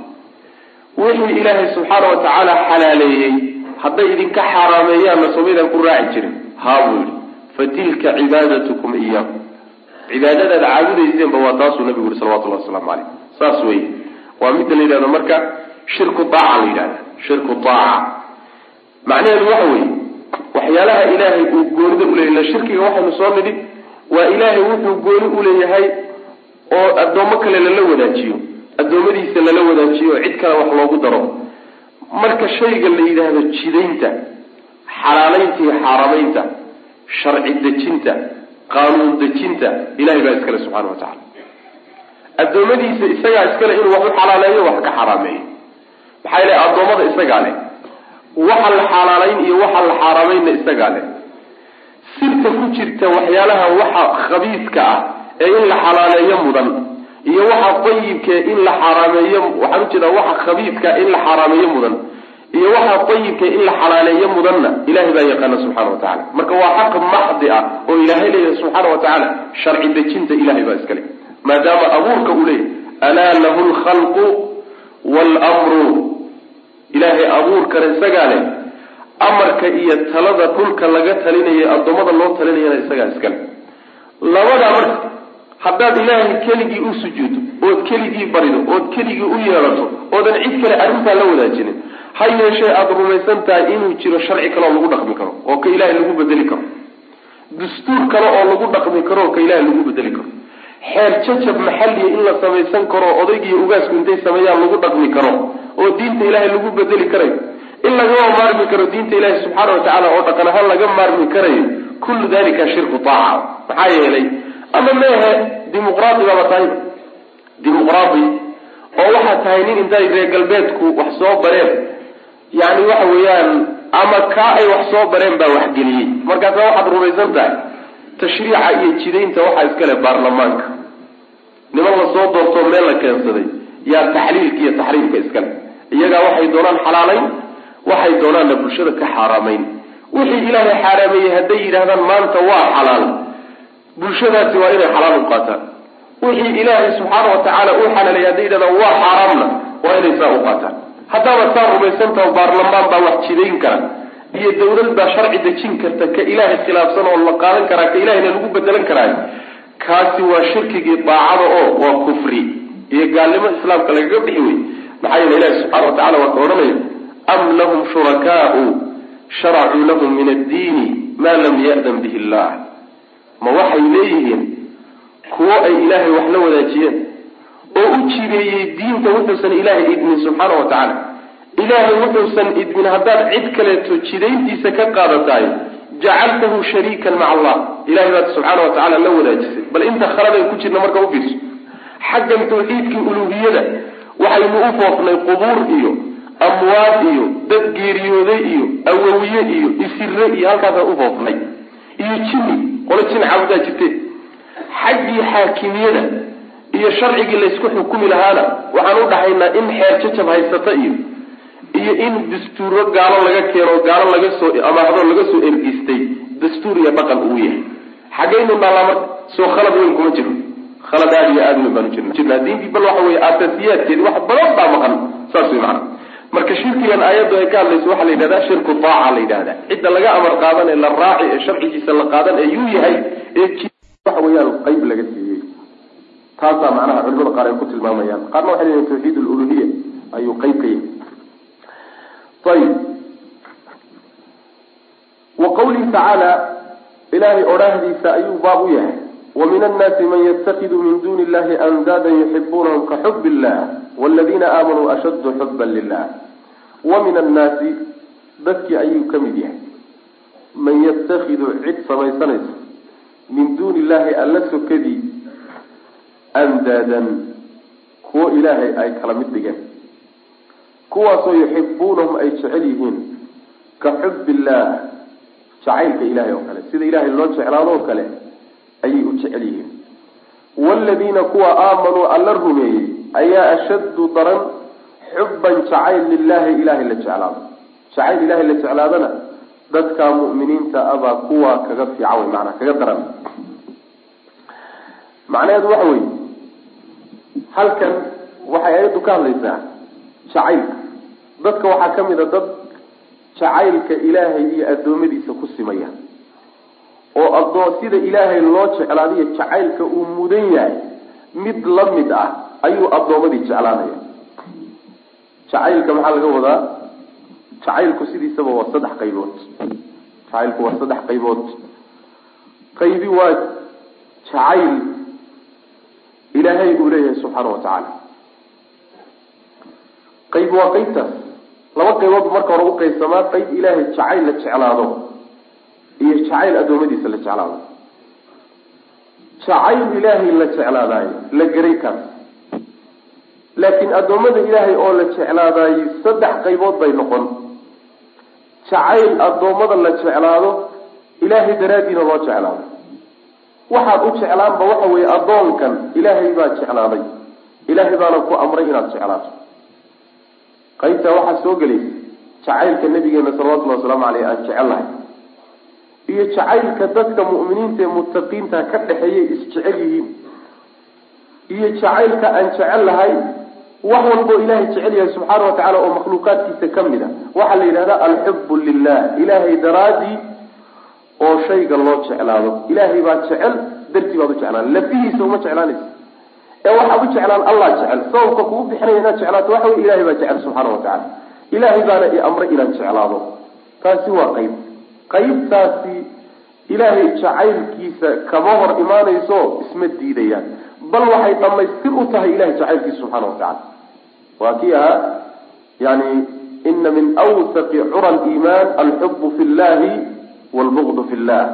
wixii ilaahay subxaana watacaala xalaaleeyey hadday idinka xaaraameeyaanna somaydan ku raaci jirin. Haa buu yidhi. Fatilka cibaadatukum iyaakum cibaadadaad caabudayseenba waa taasuu nabigu yihi salawatullahi wasalaamu calayh saas wey waa midda la yidhahdo marka shirku aaca la yidhahda shirku aaca macnaheedu waxa weeye waxyaalaha ilaahay uu goonida uleeyahy illa shirkiga waxaynu soo nidhi waa ilaahay wuxuu gooni uleeyahay oo addoommo kale lala wadaajiyo addoommadiisa lala wadaajiyo cid kale wax loogu daro. Marka shayga la yidhaahdo jidaynta xalaalaynta iyo xaaramaynta sharci dejinta qaanuun dejinta ilahay baa iskale subxana wa tacala addoommadiisa isagaa iskale inuu wax u xalaaleeyo wax ka xaraameeyo. Maxaa yele addoommada isagaa leh waxa la xalaalayn iyo waxa la xaaraamaynna isagaa leh sirta ku jirta waxyaalaha waxa khabiiska ah ee in la xalaaleeyo mudan iyo waxa dayibkee in la xaaraameeyo waxaan u jeedaa waxa khabiiska in la xaaraameeyo mudan iyo waxa dayibkee in la xalaaleeyo mudanna ilahay baa yaqaana subxana wa tacala marka waa xaq maxdi ah oo ilaahay leeyahay subxaana wa tacaala sharci dejinta ilahay baa iskale maadaama abuurka uu leeyahy alaa lahu lkhalqu wlmru ilaahay abuurkana isagaa leh amarka iyo talada dhulka laga talinaya addoommada loo talinayana isagaa iskale labadaa marka haddaad ilaahay keligii u sujuuddo ood keligii barido ood keligii u yeedhato oodan cid kale arrintaa la wadaajinin ha yeeshee aada rumaysan tahay inuu jiro sharci kale oo lagu dhaqmi karo oo ka ilaahay lagu bedeli karo. Dastuur kale oo lagu dhaqmi karo oo ka ilaahay lagu bedeli karo xeer jajab maxalliya in la samaysan karo odaygiiyo ugaasku intay sameeyaan lagu dhaqmi karo oo diinta ilaahay lagu bedeli karayo in lagama maarmi karo diinta ilaahay subxaana wa tacaala oo dhaqan ahaan laga maarmi karayo kullu dalika shirku taaca maxaa yeelay? Ama meehe dimuqraadi baaba tahay. Dimuqraadi oo waxaa tahay nin intay reer galbeedku wax soo bareen. Yani waxa weeyaan ama kaa ay wax soo bareen baa waxgeliyey markaasa waxaad rumaysan tahay tashriica iyo jidaynta waxaa iskale baarlamaanka. Niman la soo doortoo meel la keensaday yaa taxliilka iyo taxriimka iskale iyagaa waxay doonaan xalaalayn waxay doonaanna bulshada ka xaaraamayn. Wixii ilaahay xaaraameeyey hadday yidhahdaan maanta waa xalaal. Bulshadaasi waa inay xalaal u qaataan. Wixii ilaahay subxaana wa tacaala uu xalaaleeyey hadday yidhahdaan waa xaaraamna waa inay saa u qaataan. Haddaaba saa rumaysantaho baarlamaan baa wax jidayn kara iyo dawlad baa sharci dejin karta ka ilaahay khilaafsan oo la qaadan karaa ka ilahayna lagu bedelan karaayo kaasi waa shirkigii daacada oo waa kufri. Iyo gaalnimo islaamka lagaga bixi wey maxaa yeele ilahi subxana wa tacala waa ka odhanaya am lahum shurakaau sharacuu lahum min addiini maa lam ya'dan bihi illah ma waxay leeyihiin kuwo ay ilaahay wax la wadaajiyeen oo u jideeyey diinta wuxuusan ilaahay idmin subxaana wa tacaala ilaahay wuxuusan idmin haddaad cid kaleeto jidayntiisa ka qaadataay jacaltahu shariikan maca allah. Ilahay baad subxaana wa tacala la wadaajisay. Bal inta khaladan ku jirna marka u fiirso xaggan tawxiidkii uluhiyada waxaynu u foofnay qubuur iyo amwaad iyo dad geeriyooday iyo awowiye iyo isire iyo halkaasaan u foofnay. Iyo jini qolo jin caabudaa jirte. Xaggii xaakimiyada iyo sharcigii laysku xukumi lahaana waxaan u dhahaynaa in xeer jajab haysata iyo iyo in dastuuro gaalo laga keeno gaalo laga soo amaahdo laga soo ergistay dastuur iyo dhaqan uu yahay. Xaggaynu naalaa marka soo khalad weyn kuma jiro khalad aada iyo aada baanu jirna jirnaa diintii bal waxa weeye asaasiyaadkeedi wax badan baa maqan. Saas wey macana marka shirkigan aayaddu ay ka hadlayso waxaa la yidhahdaa shirku taaca la yidhahdaa. Cidda laga amar qaadan ee la raaci ee sharcigiisa la qaadan ee yuu yahay ee waxa weeyaan qayb laga siiyey. Taasaa macnaha culimada qaar ay ku tilmaamayaan. Qaarna waxay leeyihiin tawxiid aluluhiya ayuu qayb ka yahay ayib wa qawlihi tacaala ilaahay odhaahdiisa ayuu baab u yahay wa min annaasi man yattakidu min duni illahi andaadan yuxibunahum ka xub illah waladiina aamanuu ashaddu xuban lilah wa min annaasi dadkii ayuu ka mid yahay man yattakidu cid samaysanaysa min duuni illahi alla sokadii andaadan kuwo ilaahay ay kala mid dhigeen kuwaasoo yuxibuunahum ay jecel yihiin ka xub illaah jacaylka ilahay oo kale sida ilaahay loo jeclaado oo kale ayay u jecel yihiin. Waaladiina kuwa aamanuu alla rumeeyey ayaa ashaddu daran xubban jacayl lilaahi ilahay la jeclaado. Jacayl ilahay la jeclaadana dadka mu'miniinta abaa kuwa kaga fiican wey maanaa kaga daran. Macnaheedu waxa weeye halkan waxay ayaddu ka hadlaysaa jacaylka. Dadka waxaa ka mid a dad jacaylka ilaahay iyo addoommadiisa ku simaya oo adoo sida ilaahay loo jeclaadayo jacaylka uu mudan yahay mid la mid ah ayuu addoommadii jeclaanaya. Jacaylka maxaa laga wadaa? Jacaylku sidiisaba waa saddex qaybood. Jacaylku waa saddex qaybood. Qaybi waa jacayl ilaahay uu leeyahay subxaana wa tacaala qayb waa qaybtaas laba qaybood marka hore u qaybsamaa qayb ilaahay jacayl la jeclaado iyo jacayl addoommadiisa la jeclaado. Jacayl ilaahay la jeclaadaayo la geray kaas. Laakiin addoommada ilaahay oo la jeclaadaayo saddex qaybood bay noqon. Jacayl addoommada la jeclaado ilaahay daraaddiina loo jeclaado waxaad u jeclaanba waxa weeye addoonkan ilaahay baa jeclaaday. Ilaahay baana ku amray inaad jeclaato qaybtaa waxaa soo gelaysa jacaylka nabigeena salawatullhi wasalaamu caleyh aan jecelnahay. Iyo jacaylka dadka mu'miniinta ee muttaqiinta ka dhexeeyay isjecel yihiin. Iyo jacaylka aan jecel lahay wax walboo ilaahay jecel yahay subxaana wa tacala oo makhluuqaadkiisa ka mid a waxaa la yidhahdaa alxubu lilah ilaahay daraadii oo shayga loo jeclaado. Ilaahay baa jecel dartii baad u jeclaan. Lafihiisa uma jeclaanaysa ee waxaad u jeclaan allah jecel sababka kugu bixinaya inaad jeclaato waxa wey ilahay baa jecel subxaana wa tacala ilaahay baana i amray inaan jeclaado. Taasi waa qayb. Qaybtaasi ilaahay jacaylkiisa kama hor imaanayso isma diidayaan. Bal waxay dhamaystir u tahay ilahay jacaylkiisa subxaana wa tacala waa kii ahaa yani ina min awsaqi cura liimaan alxubu fi llahi wlbugdu fi llah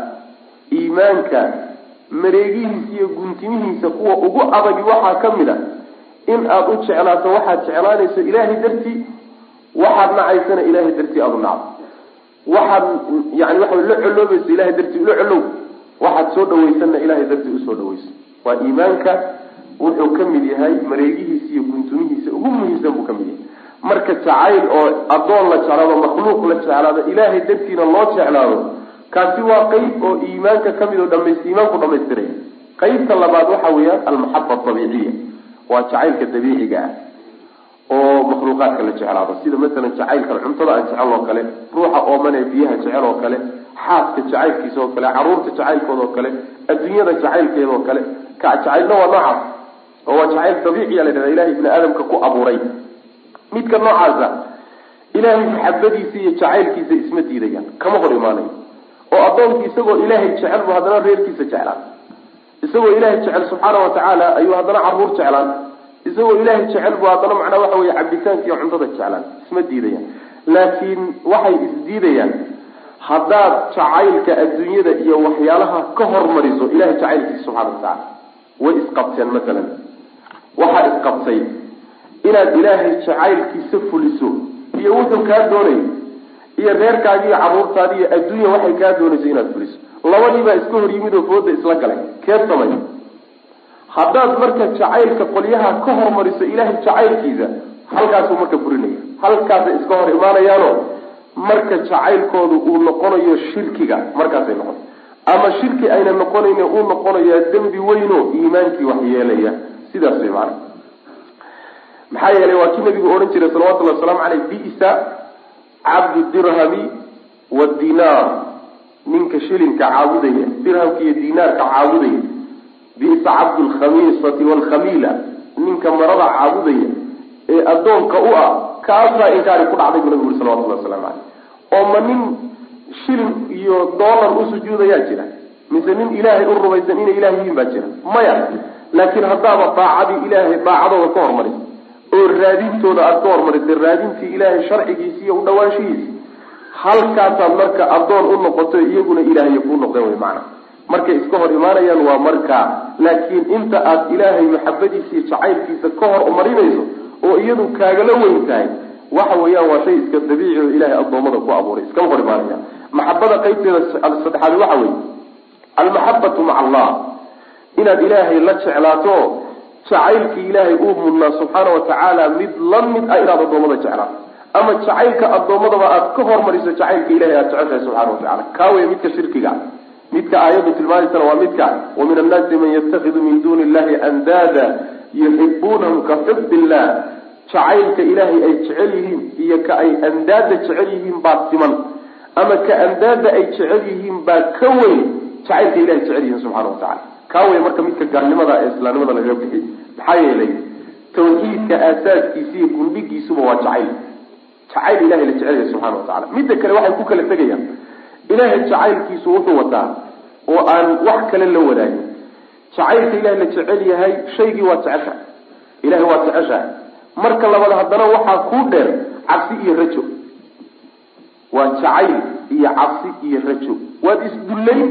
iimaanka mareegihiisa iyo guntimihiisa kuwa ugu adagi waxaa ka mid a in aada u jeclaato waxaad jeclaanayso ilaahay dartii waxaad nacaysana ilahay dartii aada u nacdo waxaad yani waxa la coloobayso ilahay dartii ula colow waxaad soo dhawaysanna ilahay dartii u soo dhawayso. Waa iimaanka wuxuu ka mid yahay mareegihiisa iyo guntumihiisa ugu muhiimsan buu ka mid yahay. Marka jacayl oo addoon la jeclaado makhluuq la jeclaado ilaahay dartiina loo jeclaado kaasi waa qeyb oo iimaanka ka mid oo iimaanku dhamaystiraya qeybta labaad waxa weeyaan almaxaba abiiciya waa jacaylka dabiiciga ah oo makhluuqaadka la jeclaado. Sida masalan jacaylkan cuntada aan jecel oo kale ruuxa ooman ee biyaha jecel oo kale xaaska jacaylkiisa oo kale carruurta jacaylkooda oo kale adduunyada jacaylkeeda oo kale. Ka jacaylna waa noocaas oo waa jacayl dabiiciya la dhahda ilahay ibni aadamka ku abuuray. Midka noocaasa ilaahay maxabadiisa iyo jacaylkiisa isma diidayaan. Kama hor imaanayo oo addoonki isagoo ilaahay jecel bu haddana reerkiisa jeclaa isagoo ilaahay jecel subxaana wa tacaala ayuu haddana carruur jeclaan. Isagoo ilaahay jecel buu haddana macnaa waxa weye cabitaanka iyo cuntada jeclaan isma diidayaan. Laakiin waxay isdiidayaan haddaad jacaylka adduunyada iyo waxyaalaha ka hormariso ilahay jacaylkiisa subxana wa tacaala way isqabteen masalan waxaad isqabtay inaad ilaahay jacaylkiisa fuliso iyo wuxuu kaa doonay iyo reerkaagi iyo carruurtaadi iyo adduunya waxay kaa doonayso inaad fuliso. Labadiibaa iska hor yimid oo fooda isla galay. Keed samay? Haddaad marka jacaylka qolyaha ka hormariso ilaahay jacaylkiisa halkaasuu marka burinaya. Halkaasay iska hor imaanayaano marka jacaylkoodu uu noqonayo shirkiga markaasay noqon. Ama shirki ayna noqonayn uu noqonayaa dembi weyno iimaankii wax yeelaya. Sidaas way maana maxaa yeelay waa kii nabigu odhan jiray salawatullhi wasalaamu caleyh bisa cabdu dirhami wadinaar ninka shilinka caabudaya dirhamka iyo dinaarka caabudaya bisa cabdu lkhamiisati waalkhamiila ninka marada caabudaya ee addoonka u ah kaasaa inkaari ku dhacday buu nabigu uri salawatullahi waslamu caleyh oo ma nin shilin iyo dollar u sujuudayaa jira mise nin ilaahay u rumaysan inay ilaah yihiin baa jira. Maya laakiin haddaaba daacadii ilaahay daacadooda ka hormarisa oo raadintooda aada ka hormarisay raadintii ilaahay sharcigiisi iyo u dhawaanshihiisi halkaasaad marka addoon u noqoto iyaguna ilaahay kuu noqdeen way macana markay iska hor imaanayaan waa markaa laakiin inta aad ilaahay maxabadiisa iyo jacaylkiisa ka hor marinayso oo iyadu kaagala weyn tahay waxa weeyaan waa shay iska dabiici oo ilaahay addoommada ku abuuray iskama hor imaanaya maxabada qaybteeda saddexaad waxa weeye. Almaxabatu maca allah. Inaad ilaahay la jeclaato jacaylkii ilaahay uu mudnaa subxaana wa tacaala mid la mid ah inaad addoommada jeclaato ama jacaylka addoommadaba aad ka hormariso jacaylka ilahay aad jeceshahay subxana wa tacala kaa wey midka shirkiga midka aayaddu tilmaamaysana waa midka wa min annaasi man yattakidu min duuni illahi andaada yuxibuunahum ka xub illah jacaylka ilaahay ay jecel yihiin iyo ka ay andaada jecel yihiin baa siman. Ama ka andaada ay jecel yihiin baa ka weyn jacaylka ilahay jecel yihiin subxana wa tacala kaa wey marka midka gaalnimada ee islaamnimada lagaga bixiy maxaa yeelay tawxiidka aasaaskiisa iyo gundhigiisuba waa jacayl. Jacayl ilahay la jecel yahay wa tacala midda kale waxay ku kala tegayaan ilaahay jacaylkiisu wuxuu wataa oo aan wax kale la wadaagin jacaylka ilahay la jecel yahay shaygii waa jeceshahay ilahay waa jeceshahay marka labaad haddana waxaa kuu dheer cabsi iyo rajo. Waa jacayl iyo cabsi iyo rajo. Waad isdullayn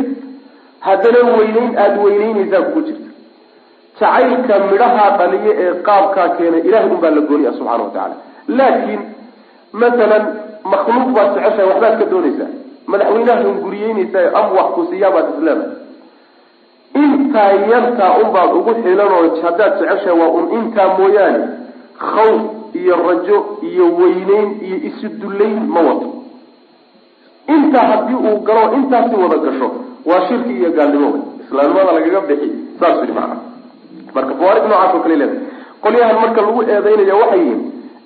haddana weyneyn aada weyneynaysaa kugu jirta. Jacaylka midhahaa dhaliya ee qaabkaa keena ilahay un baa la gooniya subxana wa tacaala. Laakiin masalan makhluuq baad jeceshahay waxbaad ka doonaysaa. Madaxweynaha hunguriyeynaysaa am wax kusiiyaabaad isleedahay intaa yartaa unbaad ugu xilanoo haddaad jeceshahay waa un intaa mooyaane khawf iyo rajo iyo weyneyn iyo isu dullayn ma wato intaa haddii uu galo intaasi wada gasho waa shirki iyo gaalnimo islaamnimada lagaga bixi saas yidhi macana marka fawaarid noocaas oo kale leedahay qolyahan marka lagu eedeynaya waxay yihiin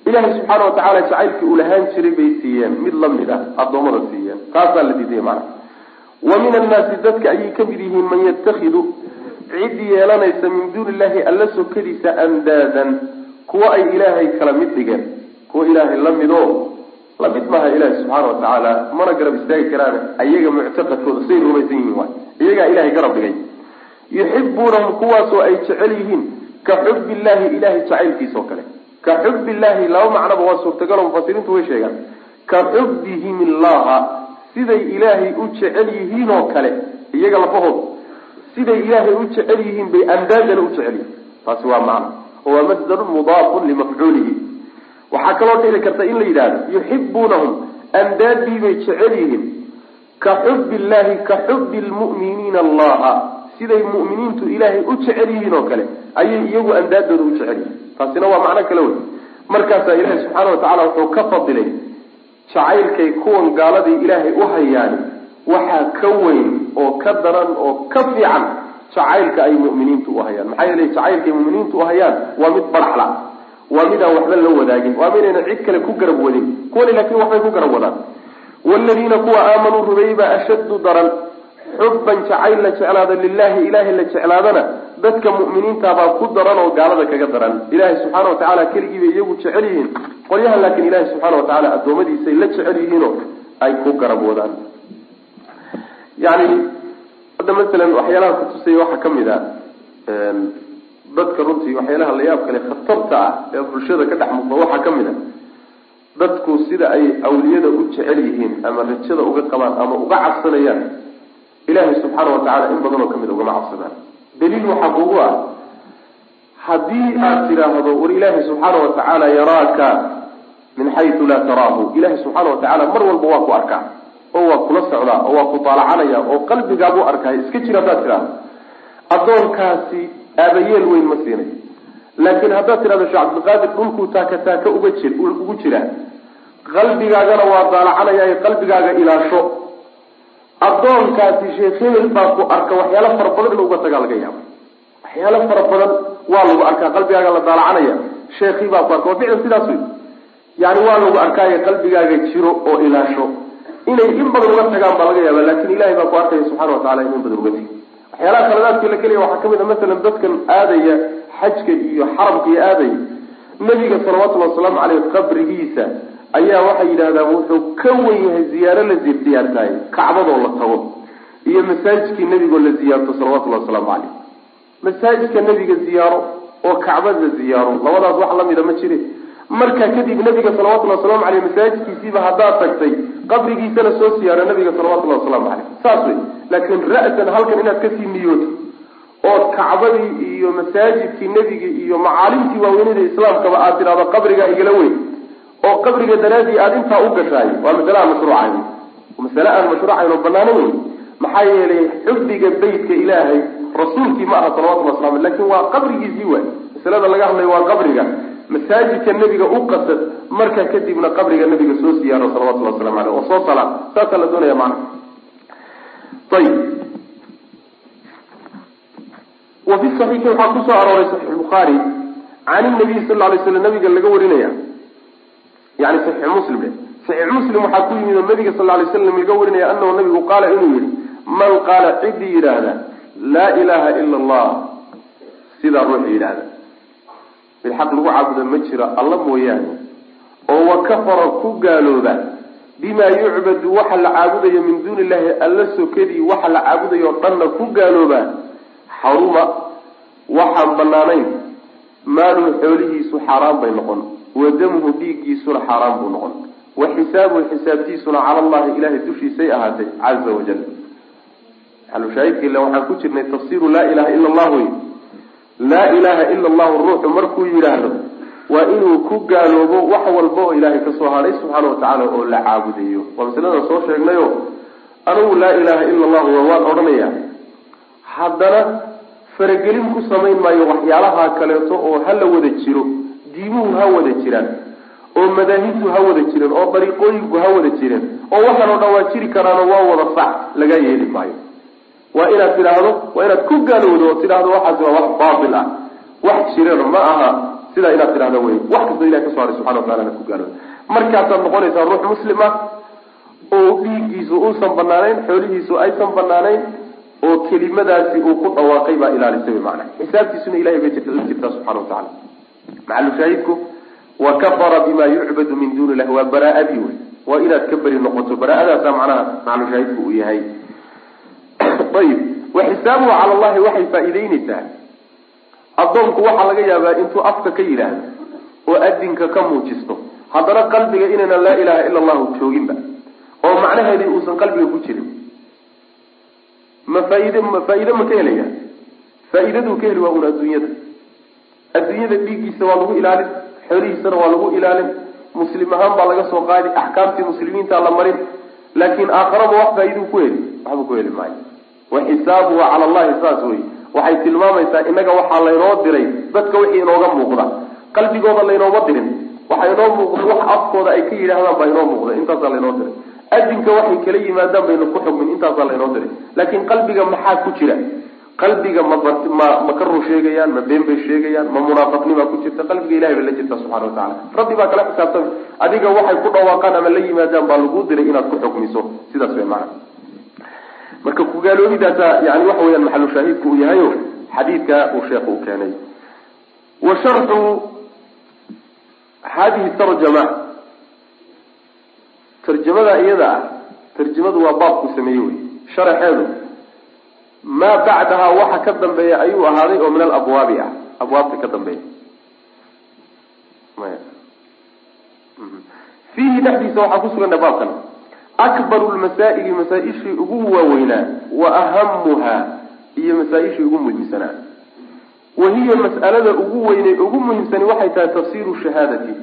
ilaahay subxaana wa tacaala jacaylkii uu lahaan jiray bay siiyeen mid la mid ah addoommada siiyeen. Taasaa la diidaya macana wa min annaasi dadka ayay ka mid yihiin man yatakhidu cid yeelanaysa min duuni illahi alla sokadiisa andaadan kuwa ay ilaahay kala mid dhigeen kuwa ilaahay la mido. la mid maaha ilaahi subxaana wa tacaala mana garab istaagi karaan ayaga muctaqadkooda say rumaysan yihiin waay. Iyagaa ilahay garab dhigay. Yuxibuunahum kuwaasoo ay jecel yihiin ka xubbi illahi ilahay jacaylkiisa oo kale. Ka xubbi illahi laba macnoba waa suurtagalo mufasiriintu way sheegaan. Ka xubbihim illaha siday ilaahay u jecel yihiin oo kale. Iyaga lafahood siday ilaahay u jecel yihiin bay andaadana u jecel yihiin. Taasi waa macno. Oo waa masdarun mudaafun limafcuulihi waxaa kaloo dhici karta in la yidhaahdo yuxibuunahum andaadii bay jecel yihiin. Ka xubbi illahi ka xubbi lmu'miniina allaha. Siday mu'miniintu ilaahay u jecel yihiin oo kale ayay iyagu andaadooda u jecel yihiin. Taasina waa macno kale wey markaasaa ilaahi subxaana watacaala wuxuu ka fadilay jacaylkay kuwan gaaladii ilaahay u hayaani. Waxaa ka weyn oo ka daran oo ka fiican jacaylka ay mu'miniintu u hayaan. Maxaa yeelay jacaylkaay mu'miniintu u hayaan waa mid baraxla waa midaan waxba la wadaagin. Waa midayna cid kale ku garab wadin kuwani laakiin waxbay ku garab wadaan waaladiina kuwa aamanuu rumeeyey baa ashaddu daran. Xubban jacayl la jeclaado lilahi ilaahay la jeclaadana dadka mu'miniintabaa ku daran oo gaalada kaga daran. Ilaahay subxaana watacaala keligii bay iyagu jecel yihiin. Qolyahan laakiin ilaahay subxaana watacaala addoommadiisay la jecel yihiinoo ay ku garab wadaan yani hadda masalan waxyaalaha kutusaya waxaa ka mid a dadka runtii waxyaalaha la yaab kale khatarta ah ee bulshada ka dhex muuqda waxaa ka mid a dadku sida ay awliyada u jecel yihiin ama rajada uga qabaan ama uga cabsanayaan ilaahay subxaana watacaala in badan oo ka mid ugama cabsadaan. Daliil waxaa kugu ah haddii aad tidhaahdo war ilaahay subxaana watacaala yaraaka min xayu laa taraahu. Ilaahay subxaana watacaala mar walba waa ku arkaa oo waa kula socdaa oo waa ku taalacanaya oo qalbigaabuu arkaay iska jira haddaad tidhahdo addoonkaasi aabayeel weyn ma siinay. Laakiin haddaad tidhahdo sheekh cabdilqaadir dhulkuu taaka taaka uga jir ugu jiraa qalbigaagana waa daalacanaya qalbigaaga ilaasho. Addoonkaasi sheekh hebel baa ku arka waxyaalo fara badan in uga tagaa laga yaaba waxyaalo fara badan waa lagu arkaa qalbigaaga la daalacanaya sheekii baa ku arka waa ficlan sidaas wey yani waa lagu arkaayo qalbigaaga jiro oo ilaasho. Inay in badan uga tagaan baa laga yaaba laakiin ilahay baa ku arkaya subxana watacala in in badan uga tegi waxyaalaha khaladaadkii la kelaya waxaa ka mid a masalan dadkan aadaya xajka iyo xaramka iyo aadaya. Nabiga salawatullhi wasalaamu caleyh qabrigiisa ayaa waxay yidhahdaan wuxuu ka wen yahay ziyaaro la ziyaartaaye kacbadoo la tago iyo masaajidkii nebigoo la ziyaarto salawatullahi wasalaamu caleyh masaajidka nebiga ziyaaro oo kacbada ziyaaro labadaas wax lamida ma jire. Markaa kadib nabiga salawatullhi waslamu aleyh masaajidkiisiiba haddaad tagtay qabrigiisana soo siyaaro nabiga salawatullahi waslamu caleyh saas wey laakiin ra-san halkan inaad ka sii niyooto ood kacbadii iyo masaajidkii nebiga iyo macaalimtii waaweynida islaamkaba aad tidhahdo qabrigaa igala weyn oo qabriga daraadii aada intaa u gashaay waa masale aan mashruucayn. Masale aan mashruucayn oo banaano wey maxaa yeelay xubbiga beytka ilaahay rasuulkii ma aha salawatullah waslam laakiin waa qabrigiisii waay. Masalada laga hadlayo waa qabriga. Masaajidka nebiga u qasad markaa kadibna qabriga nebiga soo siyaaro salawatullah waslamu aleyh oo soo sala saasaa la doonaya macana ayib wa fi saxiixi waxaa ku soo arooray saxiix bukhaari can inabiy sal lay slam nabiga laga warinaya. yani saxiix muslim. Le saxiix muslim waxaa ku yimid oo nabiga sal lay slam laga warinaya anahu nabigu qaala inuu yihi man qaala cidii yidhaahda laa ilaha ila allah. Sidaa ruuxu yidhaahda. Mid xaq lagu caabuda ma jiro alla mooyaane. Oo wa kafara ku gaalooba bimaa yucbadu waxa la caabudayo min duuni illahi alla sokadii waxa la caabudayo dhanna ku gaalooba xaruma waxaan banaanayn maaluhu xoolihiisu xaaraan bay noqon. Wa damuhu dhiiggiisuna xaaraan buu noqon. Wa xisaabuhu xisaabtiisuna cala allahi ilahay dushiisay ahaatay caza wajal maxalushaahidka ila waxaan ku jirnay tafsiru laa ilaha ila allah wey laa ilaha ila allahu ruuxu markuu yidhaahdo waa inuu ku gaaloobo wax walba oo ilaahay ka soo hadhay subxaana watacaala oo la caabudayo. Waa masaladan soo sheegnayo anigu laa ilaha ila allahu waa waan odhanaya haddana faragelin ku samayn maayo waxyaalaha kaleeto oo ha la wada jiro diimuhu ha wada jiraan oo madaahibtu ha wada jireen oo dariiqooyinku ha wada jireen oo waxaan oo dhan waa jiri karaano waa wada sax laga yeeli maayo. Waa inaad tidhaahdo waa inaad ku gaalowdo oo tidhaahdo waxaasi waa wax baatil ah. Wax jirana ma aha sidaa inaad tidhahdo wey wax kastoo ilahi ka soo haray subxana watacala inaad ku gaalowdo markaasaad noqonaysaa ruux muslim ah oo dhiiggiisu uusan banaanayn xoolihiisu aysan banaanayn oo kelimadaasi uu ku dhawaaqay baa ilaalisay wy maanaa xisaabtiisuna ilahay bay la jirtaa subxana watacala maxalushaahidku wa kafara bima yucbadu min duuni illahi waa baraa-adii wey. Waa inaad ka beri noqoto baraa-adaasa macnaha maxalushaahidku uu yahay. Ayib wa xisaabuhu cala allahi waxay faa-iideyneysaa addoonku waxaa laga yaabaa intuu afka ka yidhaahdo oo adinka ka muujisto haddana qalbiga inaynan laa ilaha ila allahu jooginba oo macnaheedii uusan qalbiga ku jirin. Ma faaid ma faa-iide ma ka helaya? Faa-iidaduu ka heli waa un adduunyada. Adduunyada dhiiggiisa waa lagu ilaalin xoolihiisana waa lagu ilaalin muslim ahaan baa laga soo qaadi axkaamtii muslimiinta la marin laakin aakharaba wax faa-iduu ku heli waxba ku heli maayo. Wa xisaabuhu cala allahi saas wey waxay tilmaamaysaa innaga waxaa laynoo diray dadka wixii inooga muuqda. Qalbigooda laynooma dirin. Waxa inoo muuqda wax afkooda ay ka yidhaahdaan baa inoo muuqda. Intaasaa laynoo diray. Adinka waxay kala yimaadaan baynu ku xugmin. Intaasaa laynoo diray. Laakiin qalbiga maxaa ku jira? Qalbiga ma ma ma ka run sheegayaan ma been bay sheegayaan ma munaafaqnimaa ku jirta. Qalbiga ilahay bay la jirta subxana watacala rabbi baa kala xisaabtami. Adiga waxay ku dhawaaqaan ama la yimaadaan baa laguu diray inaad ku xukmiso sidaas way macana marka kugaaloobidaasa yani waxa weyaan maxalu shaahidku uu yahayo xadiidka uu sheekhu u keenay. Wa sharxu hadihi tarjama. Tarjamada iyada ah tarjamadu waa baabku sameeye wey sharaxeedu maa bacdahaa waxa ka dambeeya ayuu ahaaday oo min alabwaabi ah. Abwaabta ka dambeeya. Fiihi dhexdiisa waxaa kusugan baabkan akbaru lmasaa'ili masaa-ishii ugu waaweynaa wa ahamuhaa iyo masaa-ishii ugu muhiimsanaa. Wa hiya mas'alada ugu weyne ugu muhiimsani waxay tahay tafsiru shahaadati.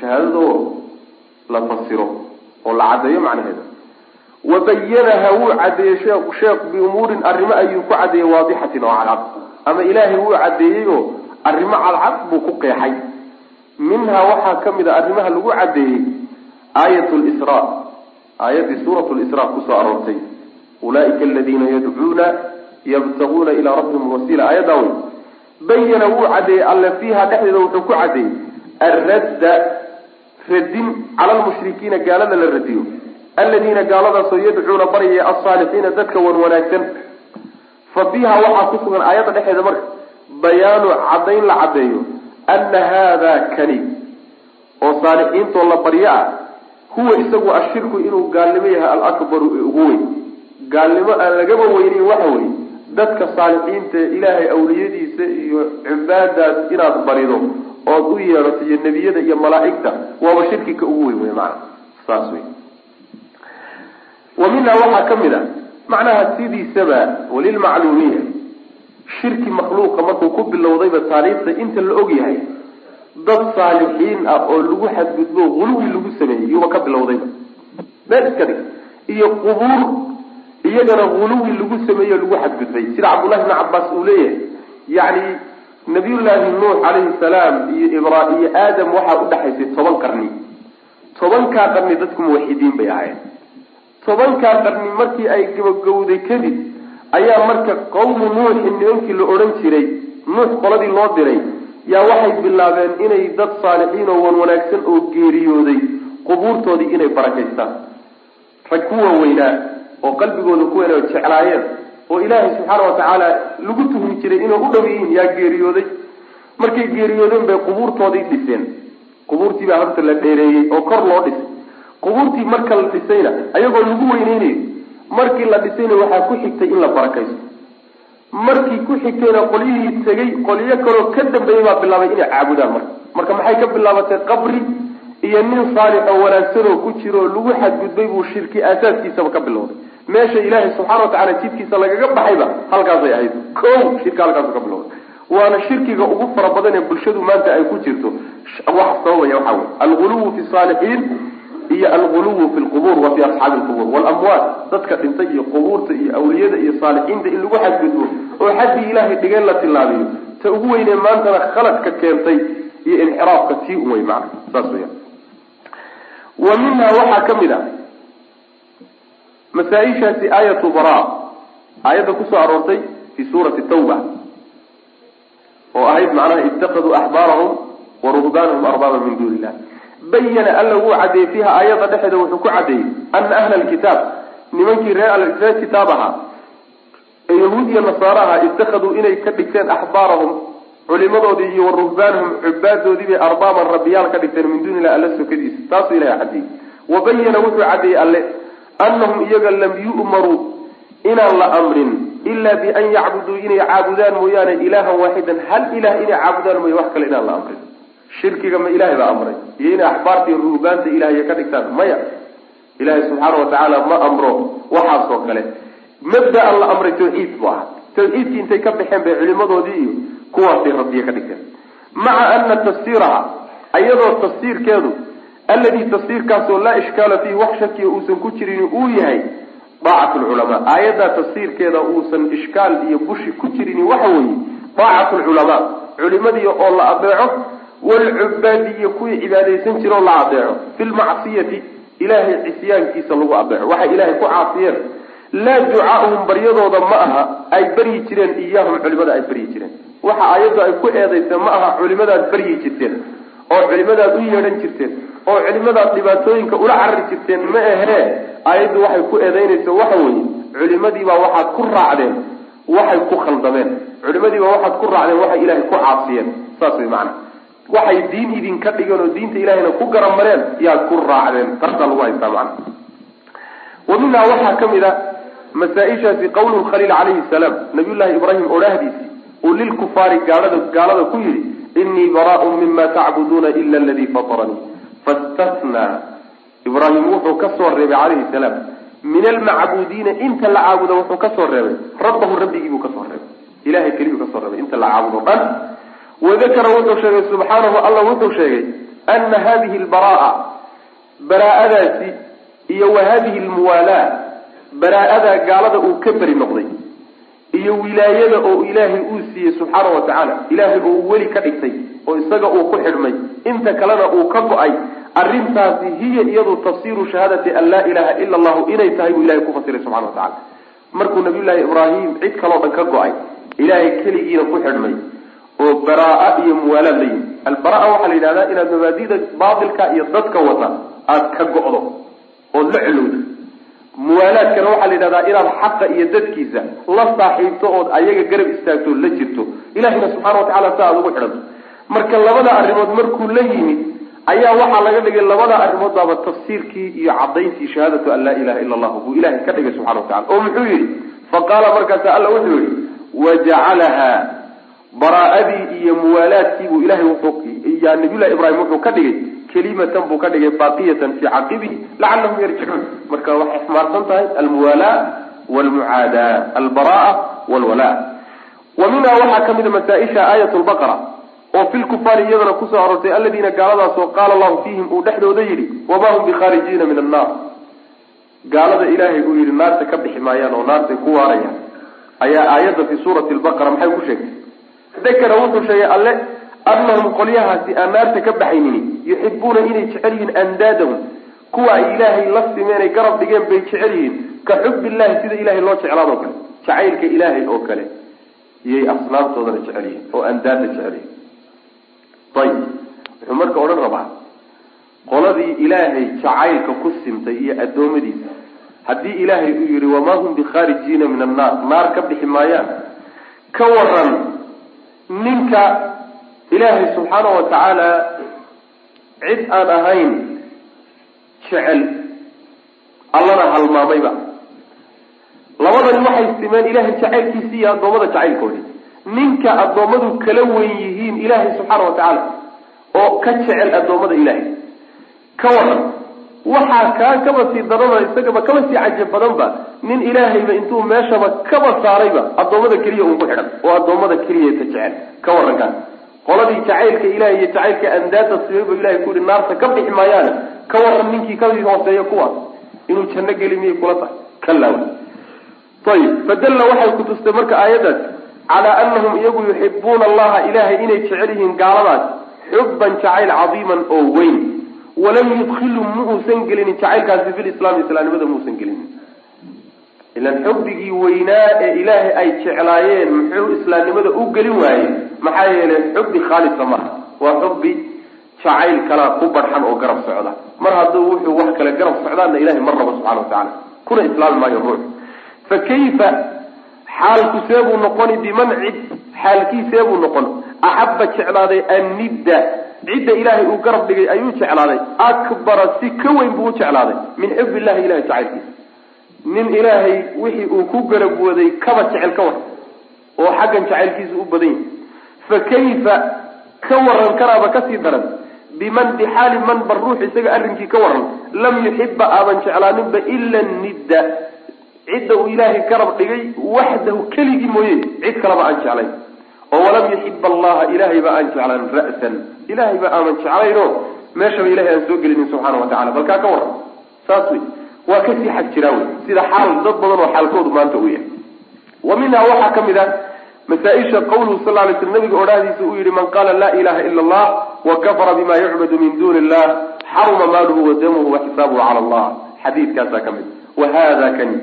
Shahaadada oo la fasiro oo la caddeeyo macnaheeda. Wa bayanaha wuu caddeeyey sheekh biumuurin arrimo ayuu ku caddeeyey waadixatin oo cadcad ama ilaahay wuu caddeeyey oo arrimo cadcad buu ku qeexay. Minhaa waxaa ka mid a arrimaha lagu caddeeyey aayat lsra aayaddii suurat lisra ku soo aroortay ulaa'ika aladiina yadcuuna yabtaguuna ilaa rabbihim wasiila. Aayaddaa wey bayana wuu caddeeyey alle fiiha dhexdeeda wuxuu ku caddeeyey alradda radin cala lmushrikiina gaalada la radiyo. Aladiina gaaladaasoo yadcuuna baryaya alsaalixiina dadka wan wanaagsan. Fa fiiha waxaa ku sugan aayadda dhexeeda marka bayaanu caddayn la caddeeyo ana haada kani oo saalixiintoo la baryo ah huwa isagu ashirku inuu gaalnimo yahay alakbaru ee ugu weyn. Gaalnimo aan lagaba weynin waxa weye dadka saalixiinta ee ilaahay awliyadiisa iyo cibaadaas inaad barido ood u yeedhato iyo nebiyada iyo malaa'igta waaba shirki ka ugu weyn wey maana saas wey wa minhaa waxaa ka mid a macnaha sidiisaba walilmacluumiya shirki makhluuqa markuu ku bilowdayba taariikhda inta la og yahay dad saalixiin ah oo lagu xadgudbo huluwi lagu sameeyey yuuba ka bilowdayba meel iska dhig iyo qubuur iyagana huluwi lagu sameeyo lagu xadgudbay. Sida cabdullahi bni cabaas uu leeyahay yacni nabiyullaahi nuux calayhi salaam iyo ibra iyo aadam waxaa udhexaysay toban qarni. Tobankaa qarni dadku muwaxidiin bay ahayd tobankaa qarni markii ay gabagowday kadib ayaa marka qawmu nuuxin nimankii la odhan jiray nuux qoladii loo diray yaa waxay bilaabeen inay dad saalixiin oo wan wanaagsan oo geeriyooday qubuurtoodii inay barakaystaan. Rag ku waaweynaa oo qalbigooda ku weyn oo jeclaayeen oo ilaahay subxaana watacaala lagu tuhmi jiray inay u dhow yihiin yaa geeriyooday. Markay geeriyoodeen bay qubuurtoodii dhiseen. Qubuurtii baa horta la dheereeyey oo kor loo dhisay. Qubuurtii marka la dhisayna ayagoo lagu weyneynayo markii la dhisayna waxaa ku xigtay in la barakaysto markii ku xigtayna qolyihii tegey qolyo kaloo ka dambeeyey baa bilaabay inay caabudaan marka. Marka maxay ka bilaabatay? Qabri iyo nin saalix oo wanaagsanoo ku jiro oo lagu xadgudbay buu shirki aasaaskiisaba ka bilowday. Meesha ilaahay subxaana watacaala jidkiisa lagaga baxayba halkaasay ahayd. Ko shirka halkaasu ka bilowday. Waana shirkiga ugu fara badan ee bulshadu maanta ay ku jirto. Wax sababaya waxaa wey alguluwu fi saalixiin iyo alguluwu fi lqubuur wa fi asxaabi lqubuur. Walamwaat dadka dhintay iyo qubuurta iyo awliyada iyo saalixiinta in lagu xadgudbo oo xaddii ilaahay dhigeen la tilaabiyo ta ugu weynee maantana khaladka keentay iyo inxiraafka tii un wey macna. Saas weya wa minha waxaa ka mid a masaa-ishaasi aayatu bara aayadda ku soo aroortay fi suurati tawba oo ahayd macnaha itakaduu axbaarahum wa ruhbaanahum arbaaba min duuni illah bayana alla wuu caddeeyey fiiha aayadda dhexeeda wuxuu ku caddeeyey ana ahla alkitaab nimankii reer reer kitaab ahaa ee yahuud iyo nasaaro ahaa itakaduu inay ka dhigteen axbaarahum culimadoodii iyo wa ruhbaanahum cubaadoodii bay arbaaban rabbiyaal ka dhigteen min duuni illah alla sokadiisa taasuu ilahay caddeeyey wa bayana wuxuu caddeeyey alle anahum iyaga lam yu'maruu inaan la amrin ilaa bian yacbuduu inay caabudaan mooyaane ilaahan waaxidan. Hal ilah inay caabudaan mooya wax kale inaan la amrin shirkiga ma ilahay baa amray. Iyo inay axbaarta iyo ruhbaanta ilahay ka dhigtaan maya. Ilaahay subxaana watacaala ma amro waxaasoo kale. Mabdaan la amray tawxiid bu aha tawxiidkii intay ka baxeen bay culimadoodii iyo kuwaasay rabbiye ka dhigteen. Maca ana tafsiiraha ayadoo tafsiirkeedu alladii tafsiirkaasoo laa ishkaala fiihi wax shakiya uusan ku jirin uu yahay daacat lculamaa aayaddaa tafsiirkeeda uusan ishkaal iyo bushi ku jirin waxa weeye daacat lculamaa culimadii oo la adeeco walcubaadi iyo kuwii cibaadaysan jira oo la adeeco fi lmacsiyati ilaahay cisyaankiisa lagu adeeco waxay ilaahay ku caasiyeen laa ducaahum baryadooda ma aha ay baryi jireen iyaahum culimada ay baryi jireen waxa aayaddu ay ku eedaysa ma aha culimadaad baryi jirteen oo culimadaad u yeedhan jirteen oo culimadaad dhibaatooyinka ula carari jirteen ma ahee aayaddu waxay ku eedaynaysa waxa weeye culimadiibaa waxaad ku raacdeen waxay ku khaldameen culimadiibaa waxaad ku raacdeen waxay ilaahay ku caasiyeen saas way macana waxay diin idinka dhigeen oo diinta ilahayna ku garamareen yaad ku raacdeen. Taasaa lagu haystaa macana wa waxaa ka mid a masaa-ishaasi qawlu khaliil calayhi salaam. Nabiyullaahi ibraahim odhaahdiisii uu lilkufaari gaalada gaalada ku yidhi inii baraaun mima tacbuduuna ila aladii fataranii. Fastathnaa ibraahim wuxuu ka soo reebay calayhi salaam. Min almacbuudiina inta la caabudo wuxuu ka soo reebay. Rabbahu rabbigiibuu ka soo reebay. Ilahay keliyuu ka soo reebay. Inta la caabudo dhan wadakara wuxuu sheegay subxaanahu alla wuxuu sheegay ana hadihi lbaraa baraa-adaasi iyo wa hadihi lmuwaalaa baraa-adaa gaalada uu ka beri noqday iyo wilaayada oo ilaahay uu siiyey subxaana wa tacaala ilaahay oo uu weli ka dhigtay oo isaga uu ku xidhmay inta kalena uu ka go'ay arrintaasi hiya iyadu tafsiru shahaadati an laa ilaha ila allahu inay tahay buu ilahay ku fasiray subxana wa tacala markuu nabiyullaahi ibraahim cid kaloo dhan ka go'ay ilaahay keligiina ku xidhmay oo baraa iyo muwaalaad la yimi albaraa waxaa la yidhahdaa inaad mabaadida baatilka iyo dadka wata aada ka go-do ood la celowdo muwaalaadkana waxaa la yidhahdaa inaad xaqa iyo dadkiisa la saaxiibto ood ayaga garab istaagto la jirto. Ilahina subxana watacala si aada ugu xidhanto marka labada arrimood markuu la yimid ayaa waxaa laga dhigay labada arrimood baaba tafsiirkii iyo cadayntii shahaadatu an laa ilaha ila allah buu ilahay ka dhigay subxana watacala oo muxuu yidhi? Faqaala markaasa alla wuxuu yihi wajacalaha baraa-adii iyo muwaalaadkii buu ilahay wuxuu nabiyullahi ibraahim wuxuu ka dhigay kelimatan buu ka dhigay baaqiyatan fii caqibihi lacalahum yarjicuun. Marka waxay xmaarsan tahay almuwalaa walmucaadaa albaraa walwala wa minhaa waxaa ka mida masaa-isha lbaqara oo fi lkufaari iyadana ku soo aroortay aladiina gaaladaasoo qaala allahu fiihim uu dhexdooda yidhi wamaa hum bikhaarijiina min annaar. Gaalada ilaahay uu yidhi naarta ka bixi maayaan oo naartay ku waarayaan. Ayaa aayadda fi suurati lbaqara maxay ku sheegtay dakara wuxuu sheegay alle annahum qolyahaasi aan naarta ka baxaynini yuxibuuna inay jecel yihiin andaadahum. Kuwa ay ilaahay la simeenay garab dhigeen bay jecel yihiin ka xubbillahi sida ilahay loo jeclaadoo kale jacaylka ilaahay oo kale iyay asnaamtoodana jecel yihiin oo andaada jecel yihiin. Ayib wuxuu marka odhan rabaa qoladii ilaahay jacaylka ku simtay iyo addoommadiisa haddii ilaahay uu yihi wamaa hum bikhaarijiina min annaar naar ka bixi maayaan ka waran ninka ilaahay subxaana wa tacaala cid aan ahayn jecel allana halmaamayba labadani waxay simeen ilaahay jacaylkiisi iyo addoommada jacaylkoodii. Ninka addoommadu kala weyn yihiin ilaahay subxaana wa tacaala oo ka jecel addoommada ilaahay. Ka waran waxaa kaa kaba sii darana isagaba kaba sii cajab badanba nin ilaahayba intuu meeshaba kaba saarayba addoommada keliya uun ku xidhan oo addoommada keliya ka jecel. Ka warankaas qoladii jacaylka ilahay iyo jacaylka andaada sibayba ilahay ku yihi naarta ka bixi maayaane ka waran ninkii ka sii hooseeya kuwaas inuu janno geli miyay kula tahay. Kalaaw ayib fadalla waxay kutustay marka aayaddaas calaa anahum iyagu yuxibuuna allaha ilahay inay jecel yihiin gaaladaas xubban jacayl cadiiman oo weyn walam yudkhilu ma uusan gelinin jacaylkaasi filislaami islaamnimada muusan gelinin ilan xubbigii weynaa ee ilaahay ay jeclaayeen muxuu islaamnimada u gelin waayey maxaa yeelay xubbi khaalisa maaha waa xubbi jacayl kalaa ku barxan oo garab socda mar hadduu wuxuu wax kale garab socdaana ilahay mar rabo subxana watacala kuna islaami maayo ruux fa kayfa xaalku seebuu noqoni biman cid xaalkiiseebuu noqon axabba jeclaaday annidda cidda ilaahay uu garab dhigay ayuu jeclaaday. Akbara si ka weyn buu u jeclaaday min xub illahi ilahay jacaylkiisa nin ilaahay wixii uu ku garab waday kaba jecel ka waran oo xaggan jacaylkiisa u badan yahay. Fa kayfa ka waran karaaba ka sii daran? Biman bixaali man bar ruux isaga arrinkii ka waran lam yuxiba aadan jeclaaninba ila nidda. Cidda uu ilaahay garab dhigay waxdahu keligii mooye cid kaleba aan jeclayn oo walam yuxiba allaha ilaahayba aan jeclaan ra'san ilahayba aaman jeclayno meeshaba ilahay aan soo gelinin subxaana wa tacala balkaa ka waran saas wey waa ka sii xag jiraa wey sida xaal dad badan oo xaalkoodu maanta uu yahay wa minhaa waxaa ka mid ah masaa-isha qawluhu sal lay sl nabiga odhahdiisa uu yihi man qaala laa ilaha ila allah wa kafara bima yucbadu min duni illah xaruma maaluhu wa damuhu wa xisaabuhu cala allah xadiidkaasaa ka mid wa hada kani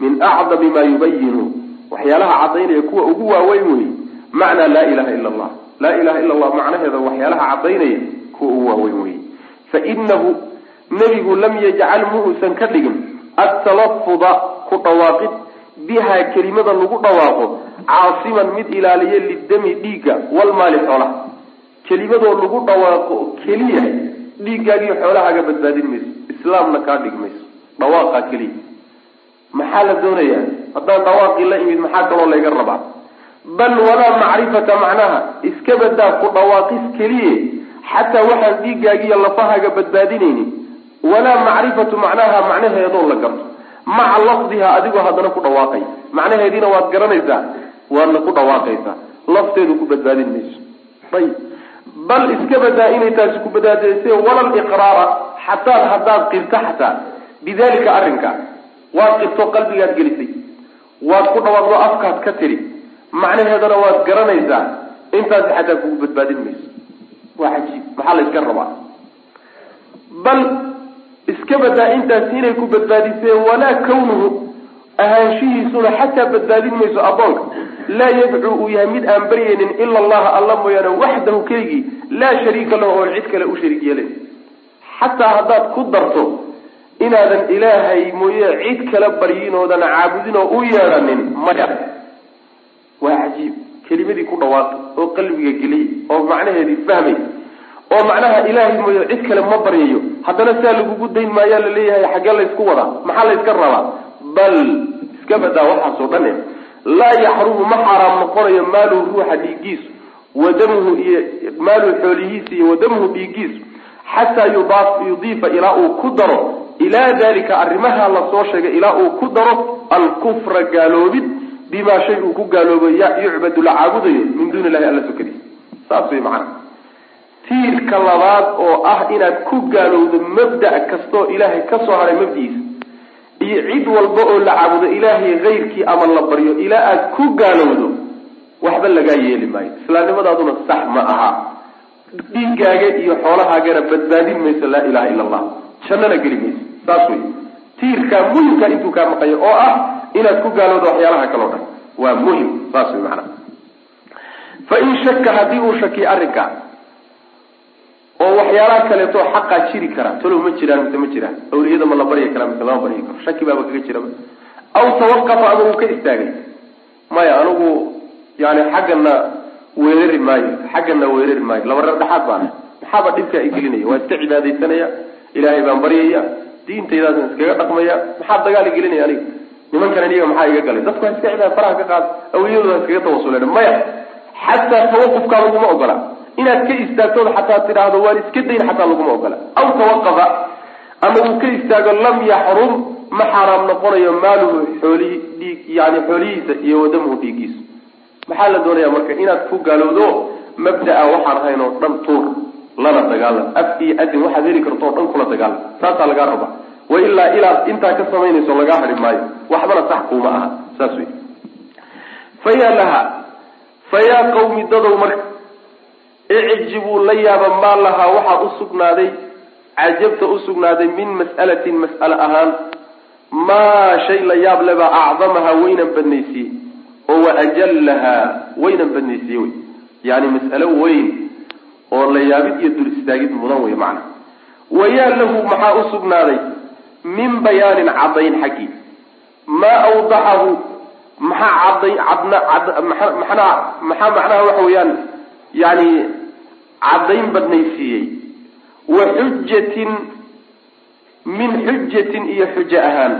min acdami ma yubayinu waxyaalaha cadaynaya kuwa ugu waaweyn wey macnaa laa ilaha ila allah laa ilaha ila allah macnaheeda waxyaalaha cadaynaya kuwa ugu waaweyn wey fainahu nebigu lam yajcal ma uusan ka dhigin atalafuda ku dhawaaqid bihaa kelimada lagu dhawaaqo caasiman mid ilaaliya lidami dhiigga walmaali xoolaha. Kelimadoo lagu dhawaaqo keliya dhiiggaagiyo xoolahaaga badbaadin mayso islaamna kaa dhig mayso dhawaaqaa keliya. Maxaa la doonayaa? Haddaan dhawaaqii la imid maxaa kaloo layga rabaa bal walaa macrifata macnaha iska badaa ku dhawaaqis keliye xataa waxaan dhiiggaagiiyo lafahaaga badbaadinaynin walaa macrifatu macnaha macnaheedoo la garto. Maca lafdiha adigoo haddana ku dhawaaqay. Macnaheediina waad garanaysaa waadna ku dhawaaqaysaa. Lafteedu ku badbaadin mayso. Ayib bal iska badaa inay taasi ku badbaadayse wala liqraara xataa haddaad qirto xataa. Bidalika arrinka waad qirto qalbigaad gelisay. Waad ku dhawaaqdo afkaad ka tiri macnaheedana waad garanaysaa. Intaasi xataa kugu badbaadin mayso. Waa cajiib maxaa la yska rabaa? Bal iska badaa intaasi inay ku badbaadisee walaa kawnuhu ahaanshihiisuna xataa badbaadin mayso addoonka. Laa yadcuu uu yahay mid aan baryaynin ila allaha alla mooyaane waxdahu keligii laa shariika lahu oon cid kale u shariik yeelayn xataa haddaad ku darto inaadan ilaahay mooye cid kale baryin oodan caabudin oo u yeedhanin maya kelimadii ku dhawaaqay oo qalbiga geliyay oo macnaheedii fahmay oo macnaha ilaahay mooye cid kale ma baryayo. Haddana saa lagugu dayn maayaa la leeyahay xaggee laysku wadaa maxaa layska rabaa? Bal iska badaa waxaasoo dhan laa yaxrumu ma xaaraam noqonayo maaluhu ruuxa dhiigiisu wa damuhu iyo maaluhu xoolihiisa iyo wa damuhu dhiigiisu xataa yudiifa ilaa uu ku daro. Ilaa dalika arrimaha la soo sheegay ilaa uu ku daro alkufra gaaloobid bimaa shay uu ku gaaloobo yucbadu la caabudayo min duuni illahi alla sokadiisa saas way macana tiirka labaad oo ah inaad ku gaalowdo mabda' kastaoo ilaahay ka soo haray mabdi'iisa iyo cid walba oo la caabudo ilaahay kayrkii ama la baryo ilaa aad ku gaalowdo waxba lagaa yeeli maayo. Islaamnimadaaduna sax ma aha. Dhiiggaaga iyo xoolahaagana badbaadin mayso laa ilaha ila allah jannana geli mayso. Saas wey tiirkaa muhimka intuu kaa maqayo oo ah inaad ku gaalowdo waxyaalaha kaleo dhan. Waa muhiim saas wey macana fa in shaka haddii uu shakiyo arrinkaa oo waxyaalaha kaleeto xaqaa jiri kara talow ma jiraan mise ma jiraan. Awliyada ma la baryi karaa mise lama baryi karo shaki baaba kaga jiraba aw tawaqafa ama uu ka istaagay. Maya anigu yani xaggana weerari maayo xaggana weerari maayo. Laba reer dhexaad baana maxaaba dhibkaa i gelinaya? Waa iska cibaadaysanaya? Ilaahay baan baryaya diintaydaasaan iskaga dhaqmaya? Maxaa dagaal i aniga nimankan aniga maxaa iga galay? Dadku ha iska cibaada faraha ka qaad awliyadu ha iskaga tawasuleen. Maya xataa tawaqufkaa laguma ogola. Inaad ka istaagtood xataa tidhaahdo waan iska dayn xataa laguma ogola. Aw tawaqafa ama uu ka istaago lam yaxrum ma xaaraam noqonayo maaluhu xoolihi dhiig yani xoolihiisa iyo wadamuhu dhiigiisa maxaa la doonaya marka inaad ku gaalowdo mabdaa waxaan ahayn oo dhan tuur lana dagaalam af iyo adin waxaad heli karto o dhan kula dagaalam saasaa lagaa raba. Wa ilaa ilaad intaa ka samaynayso lagaa hari maayo waxbana sax kuuma aha saas wey fayaa laha fayaa qawmi dadow marka icjibuu la yaaba maa lahaa waxaa usugnaaday cajabta usugnaaday min mas'alatin mas'ale ahaan maa shay la yaab lebaa acdamaha weynan badnaysiiyey oo wa ajallahaa weynan badnaysiiye wey. Yani mas'alo weyn oo la yaabid iyo dul istaagid mudan wey macana wayaa lahu maxaa usugnaaday min bayaanin caddayn xaggii maa awdaxahu maxaa cadday cadna maxaa macnaha waxa weeyaan yani caddayn badnaysiiyey. Wa xujatin min xujatin iyo xujo ahaan.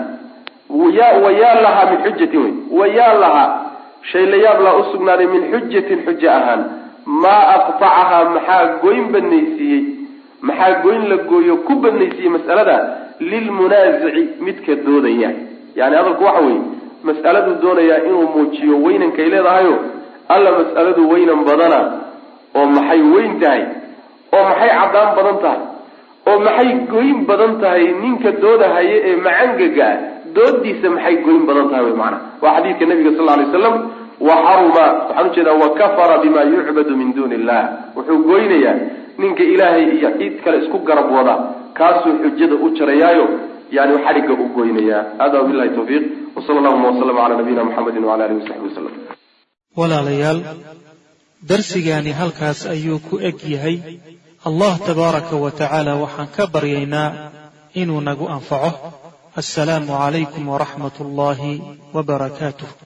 Ya wayaa lahaa min xujatin wey. Wayaa lahaa shay la yaab laa usugnaaday min xujatin xujo ahaan. Maa aqtacahaa maxaa goyn badnaysiiyey maxaa goyn la gooyo ku badnaysiiyey mas'alada? Lilmunaasici midka doodaya yani hadalku waxa weeye mas'aladuu doonayaa inuu muujiyo weynankay leedahayo alla mas'aladu weynan badana oo maxay weyn tahay oo maxay caddaan badan tahay oo maxay goyn badan tahay ninka doodahaye ee macangaga ah doodiisa maxay goyn badan tahay wy maanaa waa xadiidka nabiga sal ly slam wa xaruma waxaan u jeedaa wa kafara bima yucbadu min duuni illah wuxuu goynayaa ninka ilaahay iyo cid kale isku garab wada kaasuu xujada u jarayaayo yani xadhigga u goynayaa hada wabilahi tawfiiq wsala allahuma waslama cala nabiyina muxamedi wala alihi wasaxbi wasalam walaalayaal darsigaani halkaas ayuu ku eg yahay. Allah tabaaraka wa tacaala waxaan ka baryaynaa inuu nagu anfaco. Assalaamu calaykum waraxmat ullaahi wa barakaatuh